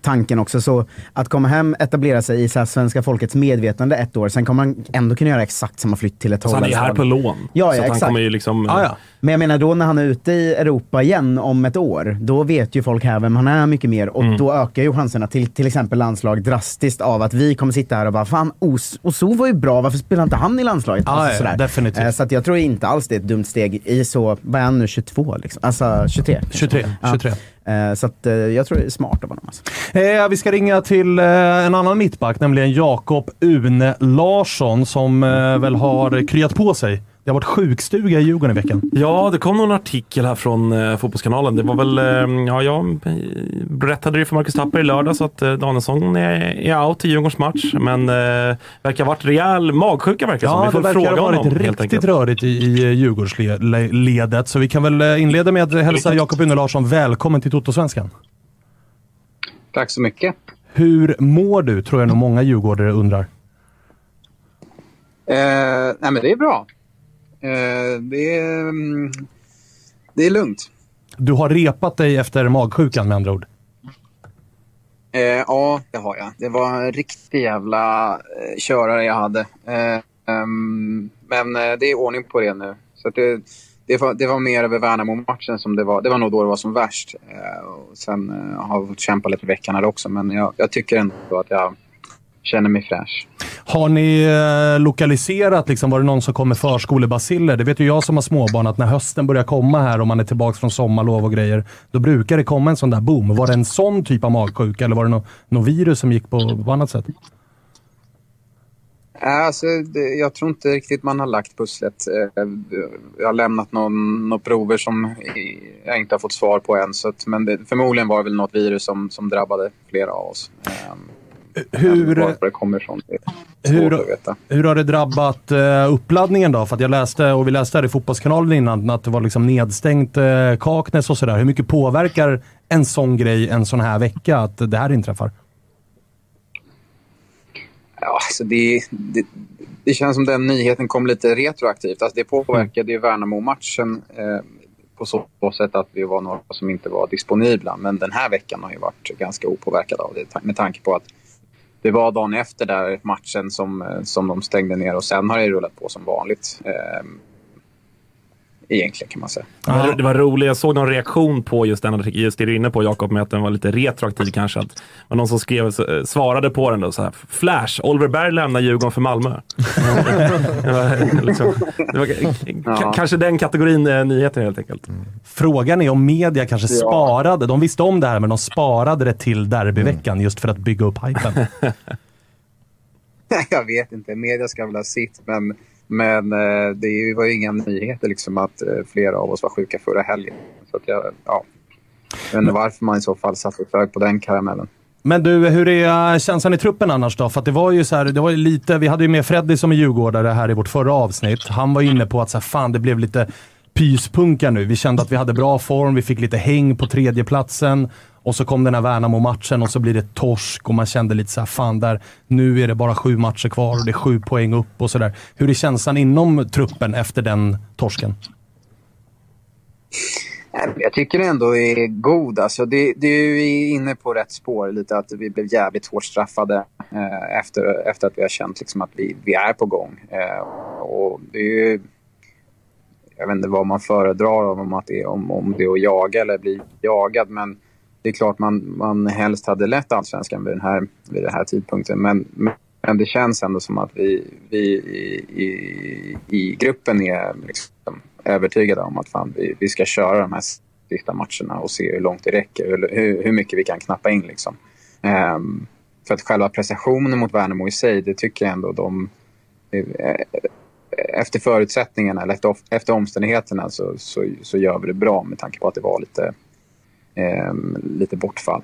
tanken också. Så att komma hem, etablera sig i så här svenska folkets medvetande ett år, sen kommer han ändå kunna göra exakt samma flytt till ett Så han är här på lån. Ja, så ja, han exakt. kommer ju liksom... Ah, ja. Men jag menar då när han är ute i Europa igen om ett år, då vet ju folk här vem han är mycket mer och Mm. då ökar ju chanserna till till exempel landslag drastiskt av att vi kommer sitta här och bara fan Os Oso var ju bra, varför spelar inte han i landslaget? Ja, Alltså, ja, definitivt. Eh, Så att jag tror inte alls det är ett dumt steg i så, vad är han nu, 22 liksom? Alltså 23? 23. Ja. 23. Eh, Så att eh, jag tror det är smart av honom. Alltså. Eh, vi ska ringa till eh, en annan mittback, nämligen Jakob Une Larsson som eh, väl har kryat på sig. Det har varit sjukstuga i Djurgården i veckan. Ja, det kom någon artikel här från eh, Fotbollskanalen. Det var väl, eh, ja, jag eh, berättade det för Marcus Tapper i lördags att eh, Danielsson är, är out i Djurgårdens match. Men eh, verkar ha varit rejäl magsjuka verkar som. Ja, Vi får det verkar fråga ha varit honom riktigt enkelt. rörigt i, i Djurgårdsledet. Så vi kan väl eh, inleda med att hälsa Jakob Une Larsson välkommen till Toto-svenskan. Tack så mycket. Hur mår du? Tror jag nog många djurgårdare undrar. Eh, nej, men det är bra. Eh, det, är, mm, det är lugnt. Du har repat dig efter magsjukan med andra ord. Eh, ja, det har jag. Det var en riktig jävla eh, körare jag hade. Eh, ehm, men eh, det är ordning på det nu. Så det, det, var, det var mer över Värnamo-matchen som det var. Det var nog då det var som värst. Och sen har jag fått kämpa lite i veckan här också. Men jag, jag tycker ändå att jag känner mig fräsch. Har ni eh, lokaliserat, liksom, var det någon som kom med förskolebaciller? Det vet ju jag som har småbarn, att när hösten börjar komma här och man är tillbaka från sommarlov och grejer, då brukar det komma en sån där boom. Var det en sån typ av magsjuka eller var det något no virus som gick på, på annat sätt? Äh, alltså, det, jag tror inte riktigt man har lagt pusslet. Eh, jag har lämnat några prover som jag inte har fått svar på än. Så att, men det, förmodligen var det väl något virus som, som drabbade flera av oss. Hur, Varför det kommer ifrån det hur, hur har det drabbat eh, uppladdningen då? För jag läste, och vi läste här i Fotbollskanalen innan, att det var liksom nedstängt eh, Kaknäs och sådär. Hur mycket påverkar en sån grej en sån här vecka, att det här inträffar? Ja, alltså det, det, det känns som den nyheten kom lite retroaktivt. Alltså det påverkade ju Värnamo-matchen eh, på så sätt att vi var några som inte var disponibla. Men den här veckan har ju varit ganska opåverkad av det med tanke på att det var dagen efter där matchen som, eh, som de stängde ner och sen har det rullat på som vanligt. Eh, egentligen kan man säga. Det var, det var roligt, jag såg någon reaktion på just den artikeln, just det du är inne på Jakob, med att den var lite retroaktiv kanske. Att var någon som skrev, eh, svarade på den då så här, Flash, Oliver Berg lämnar Djurgården för Malmö. det var, liksom, det var Ja. kanske den kategorin eh, nyheter helt enkelt. Frågan är om media kanske Ja. sparade, de visste om det här men de sparade det till derbyveckan just för att bygga upp hypen. jag vet inte, media ska väl ha sitt, men, men eh, det var ju inga nyheter liksom att eh, flera av oss var sjuka förra helgen. Så jag, ja. Jag inte varför man i så fall satte sög på den karamellen. Men du, hur är känslan i truppen annars då? För det var ju så här, det var lite, vi hade ju med Freddy som är djurgårdare här i vårt förra avsnitt. Han var inne på att så här, fan det blev lite pyspunka nu. Vi kände att vi hade bra form, vi fick lite häng på tredjeplatsen och så kom den här Värnamo-matchen och så blir det torsk och man kände lite så här, fan där, nu är det bara sju matcher kvar och det är sju poäng upp och sådär. Hur är känslan inom truppen efter den torsken? Jag tycker ändå är god. Alltså det, det är ju inne på rätt spår lite att vi blev jävligt hårt straffade eh, efter, efter att vi har känt liksom att vi, vi är på gång. Eh, och det är ju, jag vet inte vad man föredrar om, att det är, om, om det är att jaga eller bli jagad. Men det är klart man, man helst hade lett allsvenskan vid den här, vid den här tidpunkten. Men, men det känns ändå som att vi, vi i, i, i gruppen är liksom övertygade om att fan, vi, vi ska köra de här sista matcherna och se hur långt det räcker. Hur, hur, hur mycket vi kan knappa in. Liksom. Um, för att själva prestationen mot Värnamo i sig, det tycker jag ändå de... Eh, eh, efter förutsättningarna eller efter, efter omständigheterna så, så, så gör vi det bra med tanke på att det var lite, Ehm, lite bortfall.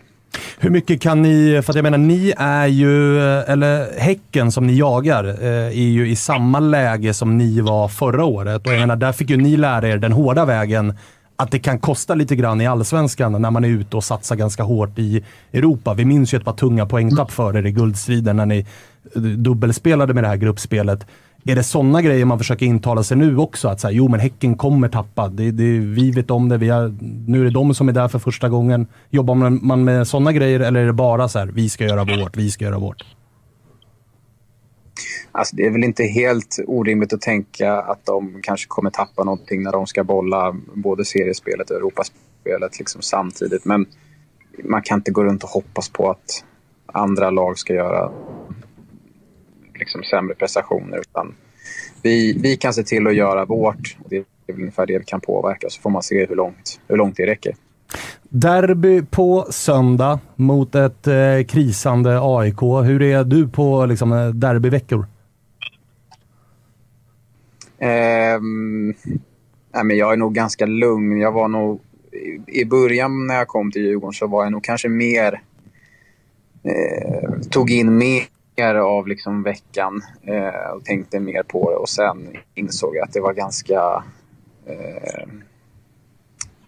Hur mycket kan ni, för att jag menar ni är ju, eller Häcken som ni jagar, eh, är ju i samma läge som ni var förra året. Och jag menar, där fick ju ni lära er den hårda vägen att det kan kosta lite grann i allsvenskan när man är ute och satsar ganska hårt i Europa. Vi minns ju ett par tunga poängtapp för er i guldstriden när ni eh, dubbelspelade med det här gruppspelet. Är det sådana grejer man försöker intala sig nu också? Att säga, jo men Häcken kommer tappa. Det, det, vi vet om det. Vi har, nu är det de som är där för första gången. Jobbar man, man med sådana grejer eller är det bara så här, vi ska göra vårt, vi ska göra vårt? Alltså, det är väl inte helt orimligt att tänka att de kanske kommer tappa någonting när de ska bolla både seriespelet och Europaspelet liksom samtidigt. Men man kan inte gå runt och hoppas på att andra lag ska göra liksom sämre prestationer. Utan vi, vi kan se till att göra vårt. Det är väl ungefär det vi kan påverka. Så får man se hur långt, hur långt det räcker. Derby på söndag mot ett eh, krisande AIK. Hur är du på liksom, eh, derbyveckor? Ehm, nej, men jag är nog ganska lugn. Jag var nog, i, I början när jag kom till Djurgården så var jag nog kanske mer... Eh, tog in mer av liksom veckan eh, och tänkte mer på det. Och sen insåg jag att det var ganska eh,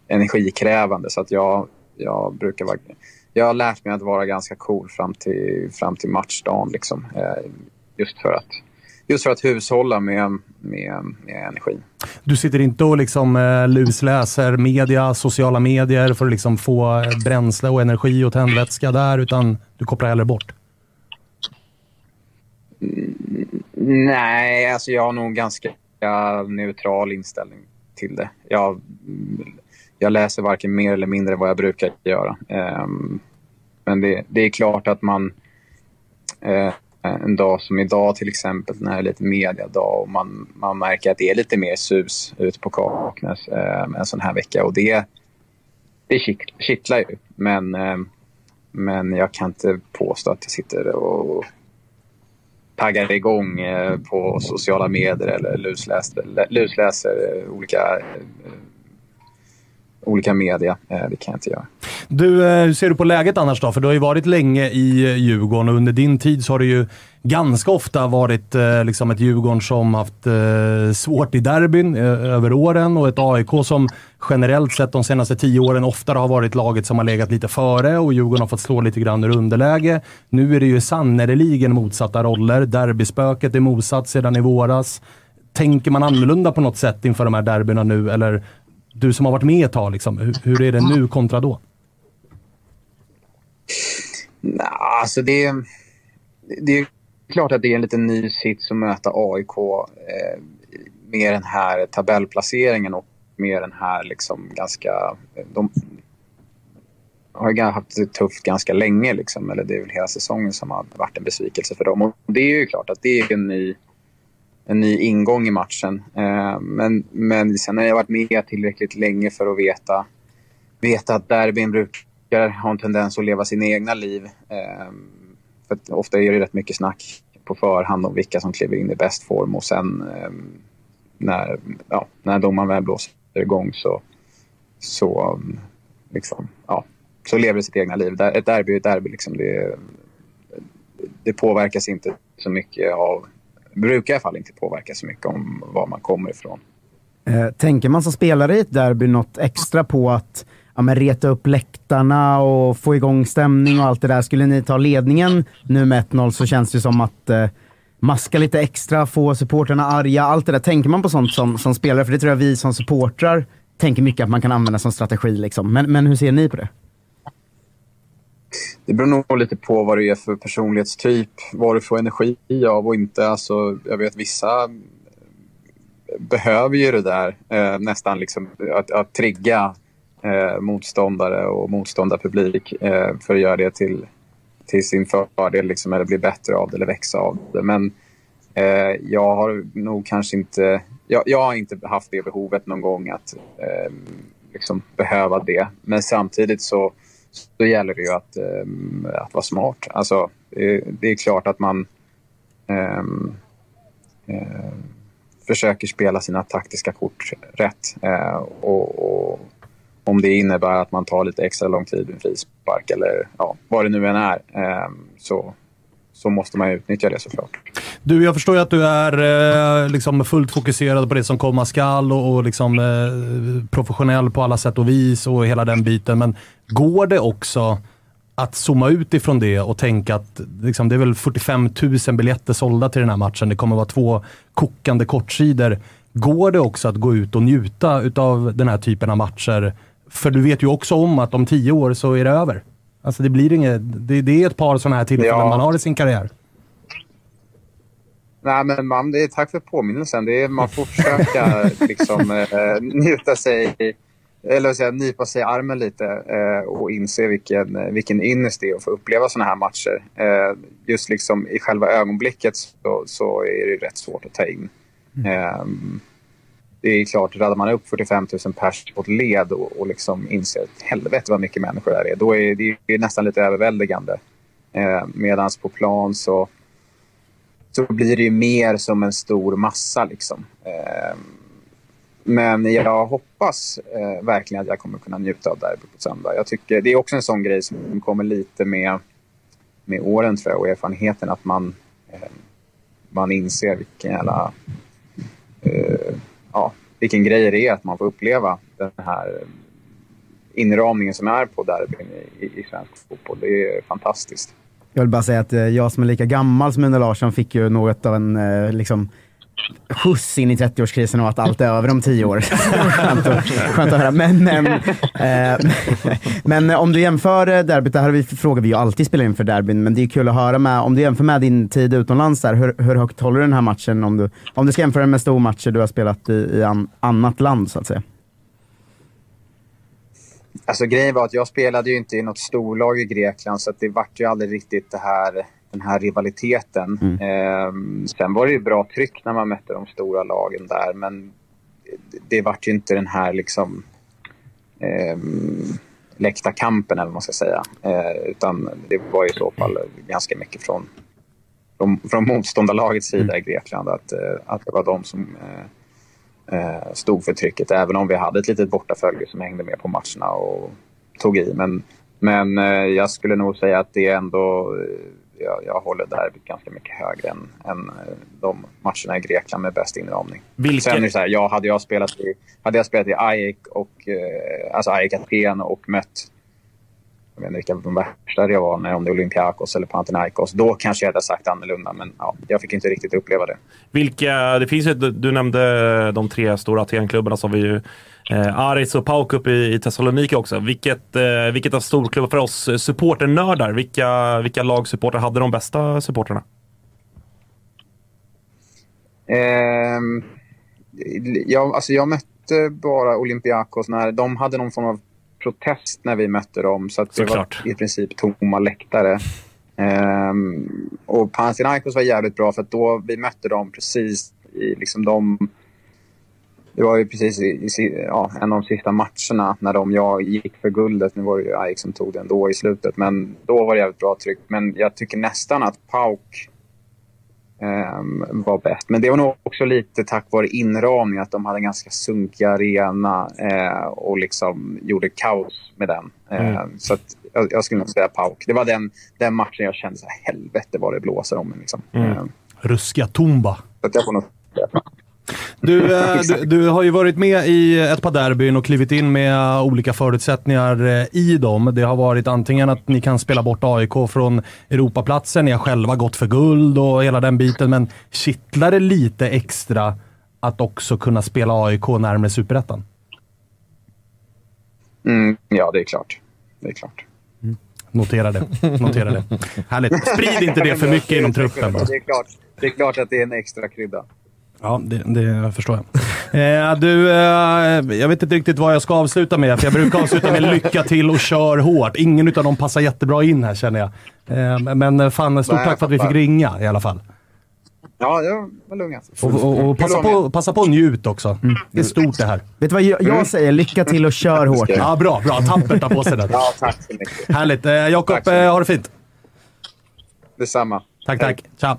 energikrävande. Så att jag, jag brukar vara... Jag har lärt mig att vara ganska cool fram till, fram till matchdagen. Liksom. Eh, just för att just för att hushålla med, med, med energi. Du sitter inte och liksom, eh, lusläser media, sociala medier för att liksom få eh, bränsle och energi och tändvätska där, utan du kopplar hellre bort? Mm, nej, alltså jag har nog ganska neutral inställning till det. Jag, jag läser varken mer eller mindre vad jag brukar göra. Ehm, men det, det, är klart att man eh, en dag som idag till exempel, när det är lite mediadag och man, man märker att det är lite mer sus ute på Kaknäs eh, en sån här vecka. Och det, det kittlar ju. Men, eh, men jag kan inte påstå att jag sitter och taggar igång eh, på sociala medier eller lusläser, lusläser olika eh, olika media. Eh, det kan jag inte göra. Du, eh, hur ser du på läget annars då? För du har ju varit länge i eh, Djurgården och under din tid så har det ju ganska ofta varit eh, liksom ett Djurgården som haft eh, svårt i derbyn eh, över åren och ett AIK som generellt sett de senaste tio åren oftare har varit laget som har legat lite före och Djurgården har fått slå lite grann ur underläge. Nu är det ju sannerligen motsatta roller. Derbyspöket är motsatt sedan i våras. Tänker man annorlunda på något sätt inför de här derbyna nu eller du som har varit med ett tag, liksom, hur, hur är det nu kontra då? Nah, alltså det, det är klart att det är en lite ny sits att möta AIK eh, med den här tabellplaceringen och med den här liksom ganska... De har ju haft det tufft ganska länge, liksom, eller det är väl hela säsongen som har varit en besvikelse för dem. Och det är ju klart att det är en ny, en ny ingång i matchen. Eh, men, men sen har jag varit med tillräckligt länge för att veta, veta att derbyn brukar ha en tendens att leva sina egna liv. Eh, för ofta är det rätt mycket snack på förhand om vilka som kliver in i bäst form och sen eh, när, ja, när domaren väl blåser igång så, så, liksom, ja, så lever det sitt egna liv. Ett derby är ett derby. Liksom. Det, det påverkas inte så mycket av, brukar i alla fall inte påverka så mycket om var man kommer ifrån. Eh, tänker man som spelare i ett derby något extra på att ja, men reta upp läktarna och få igång stämning och allt det där. Skulle ni ta ledningen nu med 1-0 så känns det som att eh, maska lite extra, få supporterna arga, allt det där. Tänker man på sånt som, som spelare? För det tror jag vi som supportrar tänker mycket att man kan använda som strategi. Liksom. Men, men hur ser ni på det? Det beror nog lite på vad du är för personlighetstyp, vad du får energi av och inte. Alltså, jag vet vissa behöver ju det där eh, nästan liksom att, att trigga eh, motståndare och motståndarpublik eh, för att göra det till, till sin fördel liksom, eller bli bättre av det eller växa av det. Men eh, jag har nog kanske inte... Jag, jag, har inte haft det behovet någon gång att eh, liksom behöva det. Men samtidigt så, så gäller det ju att, eh, att vara smart. Alltså, det är klart att man ehm, eh, försöker spela sina taktiska kort rätt. Eh, och, och om det innebär att man tar lite extra lång tid i frispark eller ja, vad det nu än är, eh, så, så måste man utnyttja det såklart. Du, jag förstår ju att du är eh, liksom fullt fokuserad på det som komma skall och, och liksom, eh, professionell på alla sätt och vis och hela den biten. Men går det också att zooma ut ifrån det och tänka att liksom, det är väl 45 000 biljetter sålda till den här matchen. Det kommer vara två kokande kortsidor. Går det också att gå ut och njuta av den här typen av matcher för du vet ju också om att om tio år så är det över. Alltså det blir inget... Det, det är ett par sådana här tillfällen ja. man har i sin karriär. Nej, men man, det är, tack för påminnelsen. Det är, man får försöka liksom, eh, njuta sig, eller säga, nypa sig i armen lite eh, och inse vilken, vilken ynnest det är att få uppleva sådana här matcher. Eh, just liksom i själva ögonblicket så, så är det rätt svårt att ta in. Mm. Det är klart, räddar man upp 45 000 pers på ett led och, och liksom inser att helvete vad mycket människor det är, då är det, det är nästan lite överväldigande. Eh, Medan på plan så, så blir det ju mer som en stor massa. Liksom. Eh, men jag hoppas eh, verkligen att jag kommer kunna njuta av derbyt på söndag. Jag tycker, det är också en sån grej som kommer lite med, med åren tror jag, och erfarenheten att man, eh, man inser vilken jävla eh, ja, vilken grej det är att man får uppleva den här inramningen som är på derbyn i, i svensk fotboll. Det är fantastiskt. Jag vill bara säga att eh, jag som är lika gammal som Mina Larsson fick ju något av en eh, liksom, skjuts in i 30-årskrisen och att allt är över om tio år. skönt, att, skönt att höra. Men, äh, men om du jämför eh, derbyt, det här vi, frågar vi ju alltid spelar inför derbyn, men det är kul att höra med. Om du jämför med din tid utomlands, där, hur, hur högt håller du den här matchen? Om du, om du ska jämföra med stormatcher du har spelat i, i an, annat land, så att säga. Alltså grejen var att jag spelade ju inte i något storlag i Grekland så att det vart ju aldrig riktigt det här den här rivaliteten. Mm. Eh, sen var det ju bra tryck när man mötte de stora lagen där men det, vart ju inte den här liksom eh, läktarkampen eller vad man ska säga. Eh, utan det var i så fall ganska mycket från, från, från motståndarlagets sida mm. i Grekland. Att, eh, att det var de som eh, eh, stod för trycket. Även om vi hade ett litet bortafölje som hängde med på matcherna och tog i. Men, men jag skulle nog säga att det ändå jag, jag håller derbyt ganska mycket högre än, än eh, de matcherna i Grekland med bäst inramning. Vilken... Sen är det så här, ja, hade jag spelat i, hade jag spelat i AIK och, eh, alltså AIK Aten och mött jag vet inte vilka de värsta jag var, när om det är Olympiakos eller Panathinaikos. Då kanske jag hade sagt annorlunda, men ja, jag fick inte riktigt uppleva det. Vilka, det finns ju, du nämnde de tre stora Atenklubbarna som vi ju eh, Aris och Pauk uppe i, i Thessaloniki också. Vilket, eh, vilket av storklubbar för oss supporternördar, vilka, vilka lagsupportrar hade de bästa supportrarna? Eh, jag, alltså jag mötte bara Olympiakos. När de hade någon form av protest när vi mötte dem. Så det Såklart. var i princip tomma läktare. Ehm, och Panathinaikos var jävligt bra för att då vi mötte dem precis i liksom de... Det var ju precis i, i ja, en av de sista matcherna när de jag gick för guldet. Nu var det ju Ajax som tog det ändå i slutet, men då var det jävligt bra tryck. Men jag tycker nästan att Pauk ehm, var bäst. Men det var nog också lite tack vare inramning, att de hade en ganska sunkig arena eh, och liksom gjorde kaos med den. Eh, Så att jag, jag skulle nog säga Pauk. Det var den, den matchen jag kände så här, helvete vad det blåser om. Liksom. Eh, Ruskiga Tumba. så att jag får nog. Du, eh, du, du har ju varit med i ett par derbyn och klivit in med olika förutsättningar eh, i dem. Det har varit antingen att ni kan spela bort AIK från Europaplatsen, ni har själva gått för guld och hela den biten, men kittlar det lite extra att också kunna spela AIK närmare Superettan? Mm, ja, det är klart. Det är klart. Notera det. Notera det. Härligt. Sprid inte det för mycket inom truppen bara. Det är klart, det är klart att det är en extra krydda. Ja, det, det förstår jag. Eh, du, eh, jag vet inte riktigt vad jag ska avsluta med, för jag brukar avsluta med lycka till och kör hårt. Ingen av dem passar jättebra in här känner jag. Eh, men fan, stort Nej, tack för att vi fick ringa i alla fall. Ja, det var lugnt. Och, och, och passa, på, passa på att njut också. Det är stort det här. Vet du vad jag, jag säger? Lycka till och kör hårt. Ja, bra, bra. Tappert ta på sig den. Ja, tack så mycket. Härligt. Eh, Jakob, eh, ha det fint. Detsamma. Tack, tack. Tja.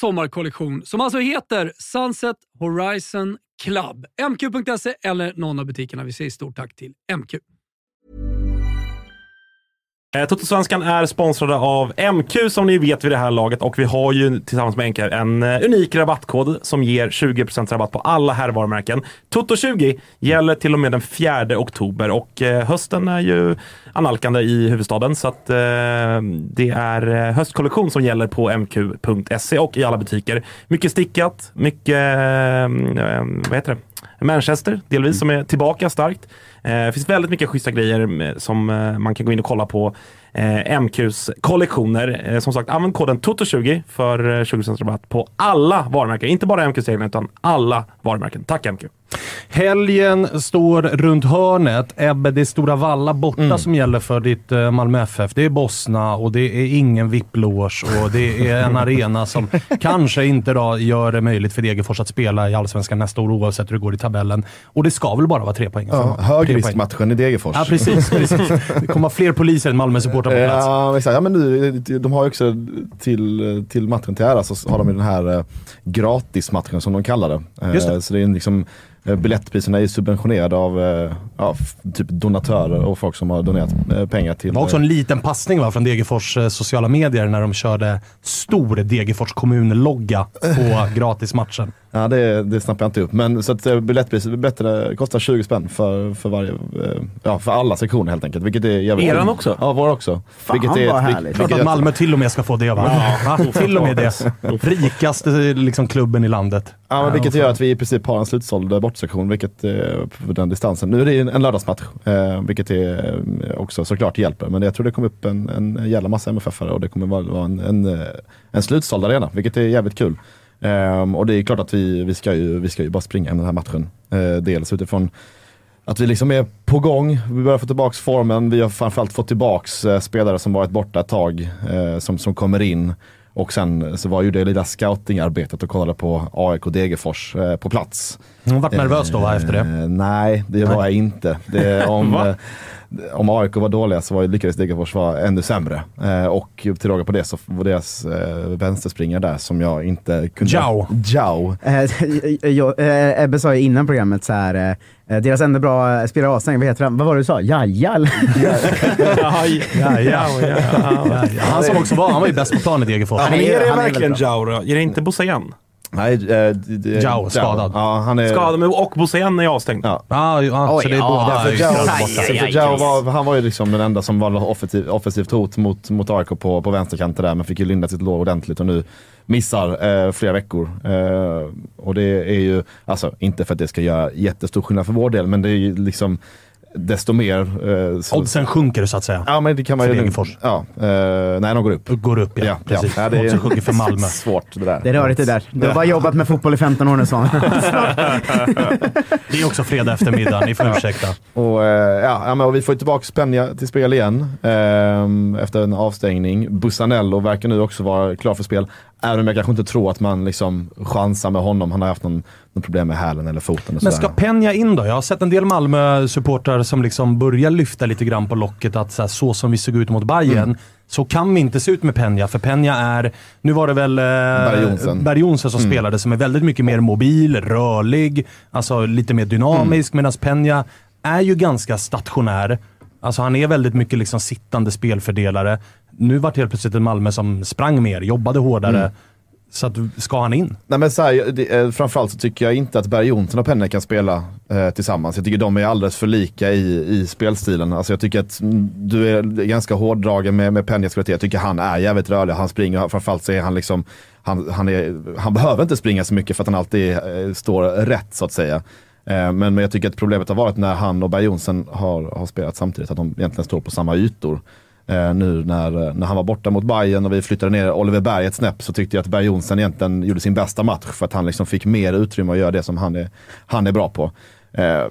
sommarkollektion som alltså heter Sunset Horizon Club. MQ.se eller någon av butikerna. Vi säger stort tack till MQ. Eh, Totosvenskan är sponsrade av MQ som ni vet vid det här laget och vi har ju tillsammans med MQ en eh, unik rabattkod som ger 20% rabatt på alla herrvarumärken. Toto20 gäller till och med den 4 oktober och eh, hösten är ju analkande i huvudstaden så att eh, det är eh, höstkollektion som gäller på mq.se och i alla butiker. Mycket stickat, mycket eh, eh, vad heter det? Manchester delvis som är tillbaka starkt. Eh, Det finns väldigt mycket schyssta grejer som man kan gå in och kolla på MQs kollektioner. Som sagt, använd koden TOTO20 för eh, 20% rabatt på alla varumärken. Inte bara MQs egna, utan alla varumärken. Tack MQ! Helgen står runt hörnet. Ebbe, det är Stora Valla borta Mm. som gäller för ditt eh, Malmö FF. Det är Bosna och det är ingen VIP-loge och det är en arena som kanske inte då gör det möjligt för Degerfors att spela i Allsvenskan nästa år oavsett hur det går i tabellen. Och det ska väl bara vara tre poäng? Ja, högriskmatchen i Degerfors. Ja, precis. precis. Det kommer vara fler poliser än Malmö-supportrar på plats. Ja, exakt. Ja, men nu, de har ju också till, till matchen till ära så har de ju den här eh, gratismatchen som de kallar det. Eh, Just det. Så det är liksom, eh, biljettpriserna är subventionerade av eh, ja, typ donatörer och folk som har donerat eh, pengar till... Det var också en liten passning va, från Degerfors eh, sociala medier när de körde stor Degerfors kommun-logga på gratismatchen. Ja, det, det snappar jag inte upp. Men så att eh, biljettpriset är bättre, kostar 20 spänn för, för, varje, eh, ja, för alla sektioner helt enkelt. Vilket är jävligt Eran också? Ja, vår också. Fan, vilket är, vad härligt. Klart att Malmö till och med ska få det va? va? Till och med det. Rikaste liksom, klubben i landet. Ja, men vilket gör att vi i princip har en slutsåld bortsektion, vilket eh, på den distansen. Nu är det en, lördagsmatch, eh, vilket är, eh, också såklart hjälper. Men jag tror det kommer upp en, en jävla massa MFF-are och det kommer vara, vara en, en, eh, en slutsåld arena, vilket är jävligt kul. Um, och det är klart att vi, vi, ska ju, vi ska ju bara springa den här matchen. Uh, dels utifrån att vi liksom är på gång, vi börjar få tillbaka formen. Vi har framförallt fått tillbaka uh, eh, spelare som varit borta ett tag, uh, som, som kommer in. Och sen så var ju det lilla scoutingarbetet och kollade på AIK Degerfors eh, på plats. Hon varit nervös då va, efter det? Eh, nej, det var jag inte. Det, om, eh, om AIK var dåliga så var, ju- lyckades Degerfors vara ännu sämre. Eh, och till råga på det så var deras eh, vänsterspringare där som jag inte kunde... Jao. Jao. Eh, eh, Ebbe sa ju innan programmet så här, eh, deras enda bra spelare avstängd, vad heter han? Vad var det du sa? Jaja? eller? Ja, ja, ja, ja, ja. Han som också var, han var ju bäst på plan i Degerfors. Men är det han är väldigt verkligen då? Är det inte Bosayan? Nej, eh, Jao, skadad. Ja, han är... Skadad men- och Bosayan är avstängd. Ja. Ja, ja, Oj, så det är ja, båda För är Jao, borta. Aj, för Jao var, han var ju liksom den enda som var offensiv, offensivt hot mot, mot AIK på, på vänsterkanten där, men fick ju linda sitt lår ordentligt och nu missar eh, flera veckor. Eh, och det är ju, alltså inte för att det ska göra jättestor skillnad för vår del, men det är ju liksom desto mer... Eh, så, Oddsen sjunker så att säga. Ja, men det kan man För ju... Degerfors. Ja, eh, nej, de går upp. Går upp ja, precis. Ja, det är Oddsen sjunker för Malmö. svårt det där. Det är rörigt det där. Du har bara jobbat med fotboll i 15 år nu Svan. Det är också fredag eftermiddag, ni får ursäkta. Och, eh, ja, ja, men, och vi får ju tillbaka Penja till spel igen ehm, efter en avstängning. Bussanello verkar nu också vara klar för spel. Även om jag kanske inte tror att man liksom chansar med honom. Han har haft någon, någon problem med hälen eller foten. Och Men ska Peña in då? Jag har sett en del Malmö-supportrar som liksom börjar lyfta lite grann på locket att så, här, så som vi såg ut mot Bayern Mm. så kan vi inte se ut med Peña. För Peña är, nu var det väl eh, Berg Jonsen. Som Mm. spelade, som är väldigt mycket mer mobil, rörlig, alltså lite mer dynamisk. Mm. Medan Peña är ju ganska stationär. Alltså han är väldigt mycket liksom sittande spelfördelare. Nu var det helt plötsligt en Malmö som sprang mer, jobbade hårdare. Mm. Så att, ska han in? Nej, men så här, det, eh, framförallt så tycker jag inte att Berg Jonsson och Penne kan spela eh, tillsammans. Jag tycker de är alldeles för lika i, i spelstilen. Alltså jag tycker att mm, du är ganska hårdragen med, med Penjas kvalitet. Jag tycker han är jävligt rörlig. Han springer, framförallt så är han liksom, han, han, är, han behöver inte springa så mycket för att han alltid eh, står rätt så att säga. Eh, men, men jag tycker att problemet har varit när han och Berg Jonsson har, har spelat samtidigt, att de egentligen står på samma ytor. Eh, nu när, när han var borta mot Bayern och vi flyttade ner Oliver Berg ett snäpp så tyckte jag att Berg Jonsson egentligen gjorde sin bästa match för att han liksom fick mer utrymme att göra det som han är, han är bra på. Eh,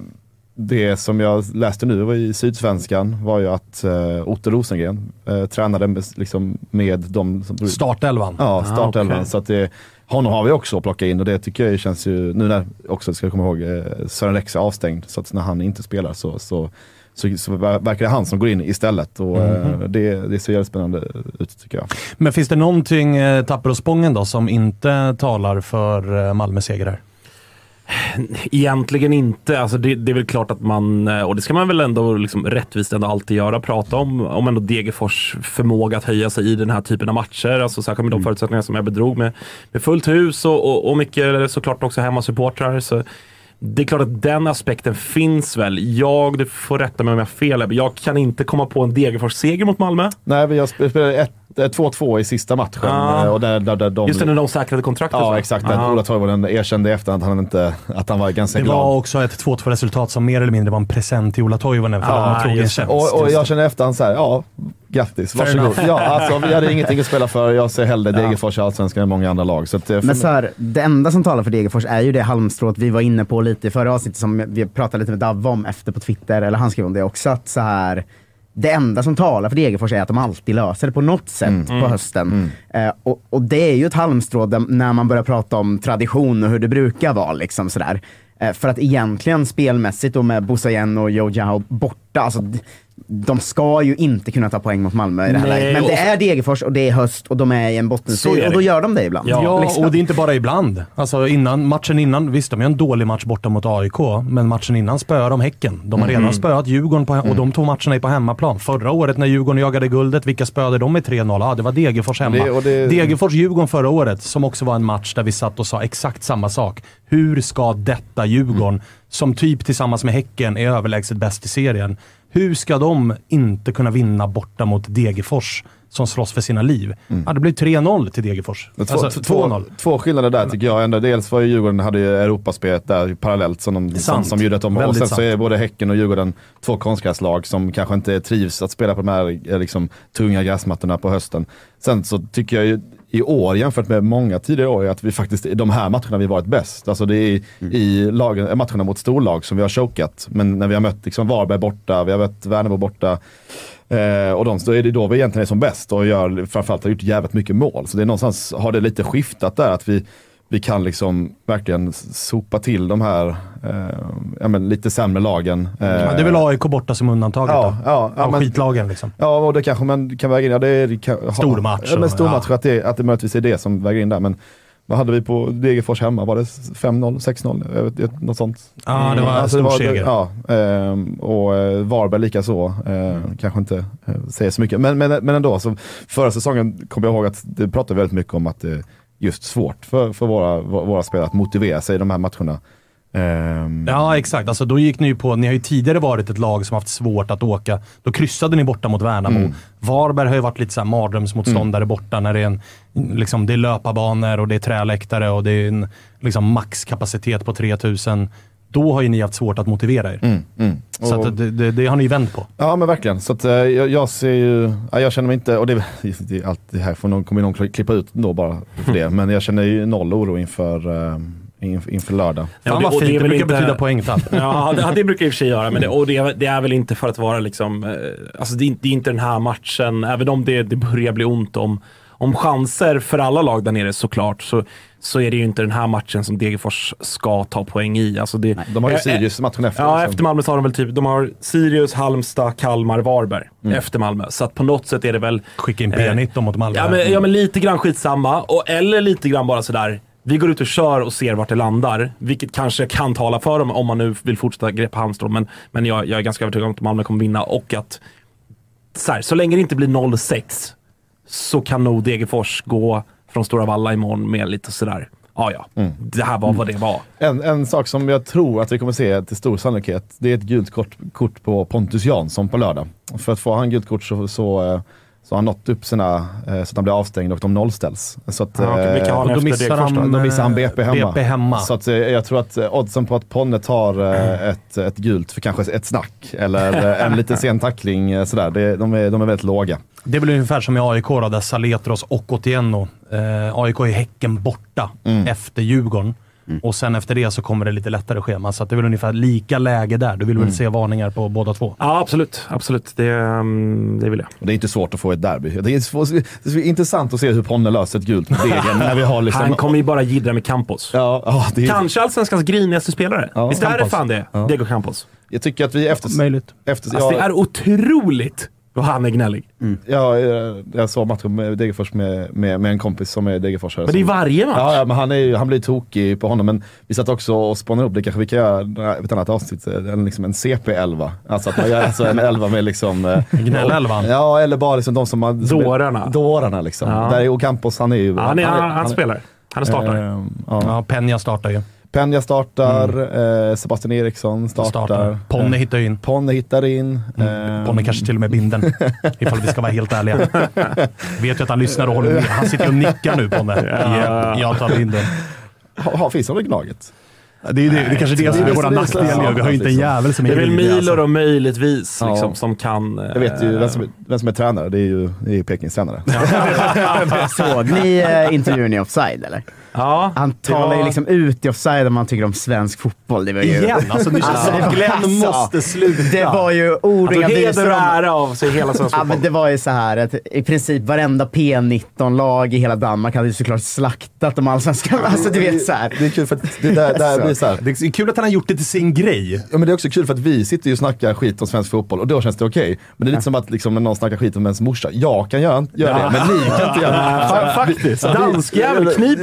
det som jag läste nu i Sydsvenskan var ju att eh, Otto Rosengren eh, tränade med, liksom, med de som... Startelvan? Ja, startelvan. Ah, okej. Så att det, honom har vi också att plocka in och det tycker jag känns ju, nu när också ska jag komma ihåg, eh, Sören Rex är avstängd så att när han inte spelar så, så, så, så verkar det han som går in istället och eh, Mhm. det, det ser jävligt spännande ut tycker jag. Men finns det någonting, eh, Tapper och Spången då, som inte talar för eh, Malmö seger här? Egentligen inte. Alltså det, det är väl klart att man, eh, och det ska man väl ändå liksom rättvist ändå alltid göra, prata om, om ändå Degerfors förmåga att höja sig i den här typen av matcher. Alltså särskilt med de förutsättningar som jag bedrog med, med fullt hus och, och, och mycket såklart också hemmasupportrar. Så det är klart att den aspekten finns väl. Jag, du får rätta mig om jag har fel, Ebbe, jag kan inte komma på en Degerfors-seger mot Malmö. Nej, vi spelade ett- eh, 2-2 i sista matchen. Ja. eh, Och där, där, där de, Just det, när de säkrade kontraktet. Ja va? exakt, Ja. Ola Toivonen erkände i efterhand att han, inte, att han var ganska Det glad. var också ett 2-2 resultat som mer eller mindre var en present till Ola Toivonen för att han det. tjänst. Och, och jag känner efterhand så här, ja, grattis, Fair varsågod. enough. Ja, alltså, vi hade ingenting att spela för. Jag ser hellre Degerfors i Allsvenskan än många andra lag. Så att, eh, för Men så här, det enda som talar för Degerfors är ju det halmstrået vi var inne på lite i förra avsnittet som vi pratade lite med Davva om efter på Twitter, eller han skrev om det också, att så här det enda som talar för Degerfors är att de alltid löser det på något sätt Mm. på Mm. hösten. Eh, och, och det är ju ett halmstrå där, när man börjar prata om tradition och hur det brukar vara. Liksom sådär. Eh, för att egentligen spelmässigt och med Bosayen och Joe Jao borta, alltså, d- de ska ju inte kunna ta poäng mot Malmö i det här Nej, läget. Men det är Degerfors och det är höst och de är i en bottenstrid och då gör de det ibland. Ja, Liksom. och det är inte bara ibland. Alltså innan, matchen innan, visst de gör en dålig match borta mot AIK, men matchen innan spöar de Häcken. De har Mm. redan spöat Djurgården på, och de två matcherna är på hemmaplan. Förra året när Djurgården jagade guldet, vilka spöade de med 3-0? Ja, det var Degerfors hemma. Det- och det- Degerfors-Djurgården förra året, som också var en match där vi satt och sa exakt samma sak. Hur ska detta Djurgården, Mm. Som typ tillsammans med Häcken är överlägset bäst i serien, hur ska de inte kunna vinna borta mot Degerfors som slåss för sina liv. Ja, det blev 3-0 till Degerfors. Två, Alltså, två, 2-0. två skillnader där tycker jag. Ändå. Dels var ju Djurgården hade ju Europaspelet där parallellt som, de, som, Sant. som gjorde att de, och Väldigt sen så sant. är både Häcken och Djurgården två konstgräslag som kanske inte trivs att spela på de här eh, liksom, tunga gräsmattorna på hösten. Sen så tycker jag ju i år jämfört med många tidigare år är att vi faktiskt de här matcherna vi varit bäst. Alltså det är i lagen, matcherna mot storlag som vi har chokat. Men när vi har mött liksom Varberg borta, vi har mött Värnamo borta. Eh, och de, då är det då vi egentligen är som bäst och gör, framförallt har gjort jävligt mycket mål. Så det är någonstans, har det lite skiftat där att vi, vi kan liksom verkligen sopa till de här eh, ja, men lite sämre lagen. Eh, Ja, det är väl AIK borta som undantaget Ja, då? ja, ja, men- skitlagen liksom. Ja, och det kanske man kan väga in. Ja, det är, kan, Stor match Ja, men stor match, att det, att det möjligtvis är det som väger in där. Men vad hade vi på Degerfors hemma? Var det 5-0, 6-0? Jag vet, jag- Något sånt? Ja, det var Alltså, stor var- seger. Ja, ehm, och eh, Varberg lika så. Eh, Kanske inte eh, säger så mycket. Men, men, men ändå, så förra säsongen kommer jag ihåg att det pratade väldigt mycket om att just svårt för, för våra, våra spelare att motivera sig i de här matcherna. Ehm, Ja, exakt. Alltså, då gick ni ju på... Ni har ju tidigare varit ett lag som haft svårt att åka. Då kryssade ni borta mot Värnamo. Mm. Varberg har ju varit lite så här mardrömsmotståndare borta när det är, en, liksom, det är löparbanor och det är träläktare och det är en liksom, maxkapacitet på 3000. Då har ju ni haft svårt att motivera er. Mm, mm. Så Och- att det, det, det har ni ju vänt på. Ja men verkligen. Så att, eh, jag, jag ser ju, ja, jag känner mig inte, och det, det är allt det här får någon, kommer någon klippa ut då bara för det. Men jag känner ju noll oro inför, uh, inför, inför lördag. Ja, Fan vad och fint, det brukar betyda poängtapp. Ja, det, det brukar i och för sig göra. Men det, och det, är- det är väl inte för att vara liksom, eh, alltså det, är inte- det är inte den här matchen, även om det, det börjar bli ont om, om chanser för alla lag där nere såklart, så, så är det ju inte den här matchen som Degerfors ska ta poäng i. Alltså det, De har ju Eh, Sirius matchen efter. Ja, efter Malmö så har de väl typ, de har Sirius, Halmstad, Kalmar, Varberg efter Malmö. Så att på något sätt är det väl... Skicka in P19 mot Malmö. Ja men, ja men lite grann skitsamma, och, eller lite grann bara sådär, vi går ut och kör och ser vart det landar. Vilket kanske kan tala för dem om man nu vill fortsätta greppa Halmstad. Men, men jag, jag är ganska övertygad om att Malmö kommer vinna och att så, här, så länge det inte blir 0-6 så kan nog Degerfors gå från Stora Valla imorgon med lite sådär, ja ja, det här var vad det var. En, en sak som jag tror att vi kommer se till stor sannolikhet, det är ett gult kort, kort på Pontus Jansson på lördag. För att få han gult kort så, så, eh, så han nått upp sina, eh, så att han blir avstängd och de nollställs. Så att, Ja, okej, vilka har han eh, och då missar han, då missar han BP hemma. BP hemma. Så att, eh, jag tror att eh, oddsen på att Ponne tar eh, ett, ett gult för kanske ett snack eller eh, en lite sen tackling, eh, sådär, de, är, de är väldigt låga. Det är väl ungefär som i AIK då, där Saletros och Otieno. Eh, AIK är Häcken borta efter Djurgården. Och sen efter det så kommer det lite lättare schema. Så att det är väl ungefär lika läge där. Du vill väl se varningar på båda två? Ja absolut, absolut. Det, mm, det vill jag. Och det är inte svårt att få ett derby. Det är, svårt, det är intressant att se hur Ponne löser ett gult med degen när vi har liksom... Han kommer ju bara jiddra med Campos. Ja, ja, det är, Kanske allsvenskans grinigaste spelare. Ja, Visst är det Campos. fan det? Ja. Diego Campos. Jag tycker att vi efter... Möjligt. efter Alltså, Det är otroligt vad han är gnällig. ja, jag- jag såg matchen med Degerfors med, med, med en kompis som är Degerforsare. Men det är varje match. Ja, ja, men han, är, han blir tokig på honom. Men vi satt också och spånade upp det, kanske vi kan göra ett annat avsnitt, en, liksom en CP11. Alltså att man gör alltså en 11 med liksom... eh, Gnällelvan. Ja, eller bara liksom de som... har- som är- Dårarna. Dårarna liksom. Ja. Där är Ocampos, han är ju... Ja, han, är, han, han spelar. Han är startare. Eh, ja. Ja, Peña startar ju. Peña startar, eh, Sebastian Eriksson startar. Startar. Ponne Eh, hittar in. Ponne hittar in. eh, Ponne kanske till och med binden. ifall vi ska vara helt ärliga. Vet ju att han lyssnar och håller med. Han sitter och nickar nu Ponne. Ja. Jag tar binden. ha, ha, finns han i Gnaget? Det är, det, det är kanske det som är ja, ju. Vi har ju inte en jävel som Det är väl Milo alltså. då möjligtvis Ja. liksom, som kan... Jag vet ju vem som, är- vem som är tränare, det är ju, det är ju Pekings tränare. Såg ni eh, intervjun i Offside eller? Ja, Han talar ju var- liksom ut i Offside om man tycker om svensk fotboll. Det var ju... Igen? Alltså nu känns att Glenn måste sluta. Det var ju ord och Han inga tog heder visor och ära av sig hela svensk Ja, men fotboll. det var ju så här att i princip varenda P19-lag i hela Danmark hade ju såklart slaktat de allsvenska. Alltså du vet så här. Det är kul för att det där, där blir så här. Det är kul att han har gjort det till sin grej. Ja, men det är också kul för att vi sitter ju och snackar skit om svensk fotboll och då känns det okej. Men det är lite som att liksom, när någon snackar skit om ens morsa. Jag kan göra, göra det, men ni kan inte göra det. Ja, faktiskt. Danskjävel, knip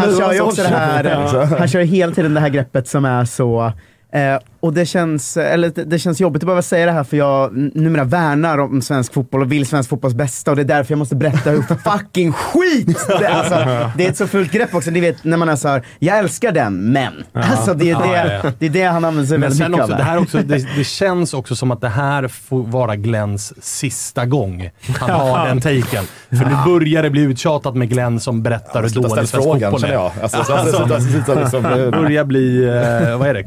han kör ju också det här, han kör hela tiden det här greppet som är så Eh, och det känns, eller det, det känns jobbigt att behöva säga det här för jag numera värnar om svensk fotboll och vill svensk fotbolls bästa och det är därför jag måste berätta hur fucking skit det är. Alltså, det är ett så fult grepp också, ni vet när man är såhär, jag älskar den, men. Alltså det är Ja, det, ja. det, är det han använder sig Men väldigt mycket också, av. det, här också, det, det känns också som att det här får vara Glens sista gång han har den taken. För nu börjar det bli uttjatat med Glenn som berättar hur dålig svensk frågan, fotboll är. Alltså, så- så- så- så- så- liksom, eh, börjar bli, eh, vad är det,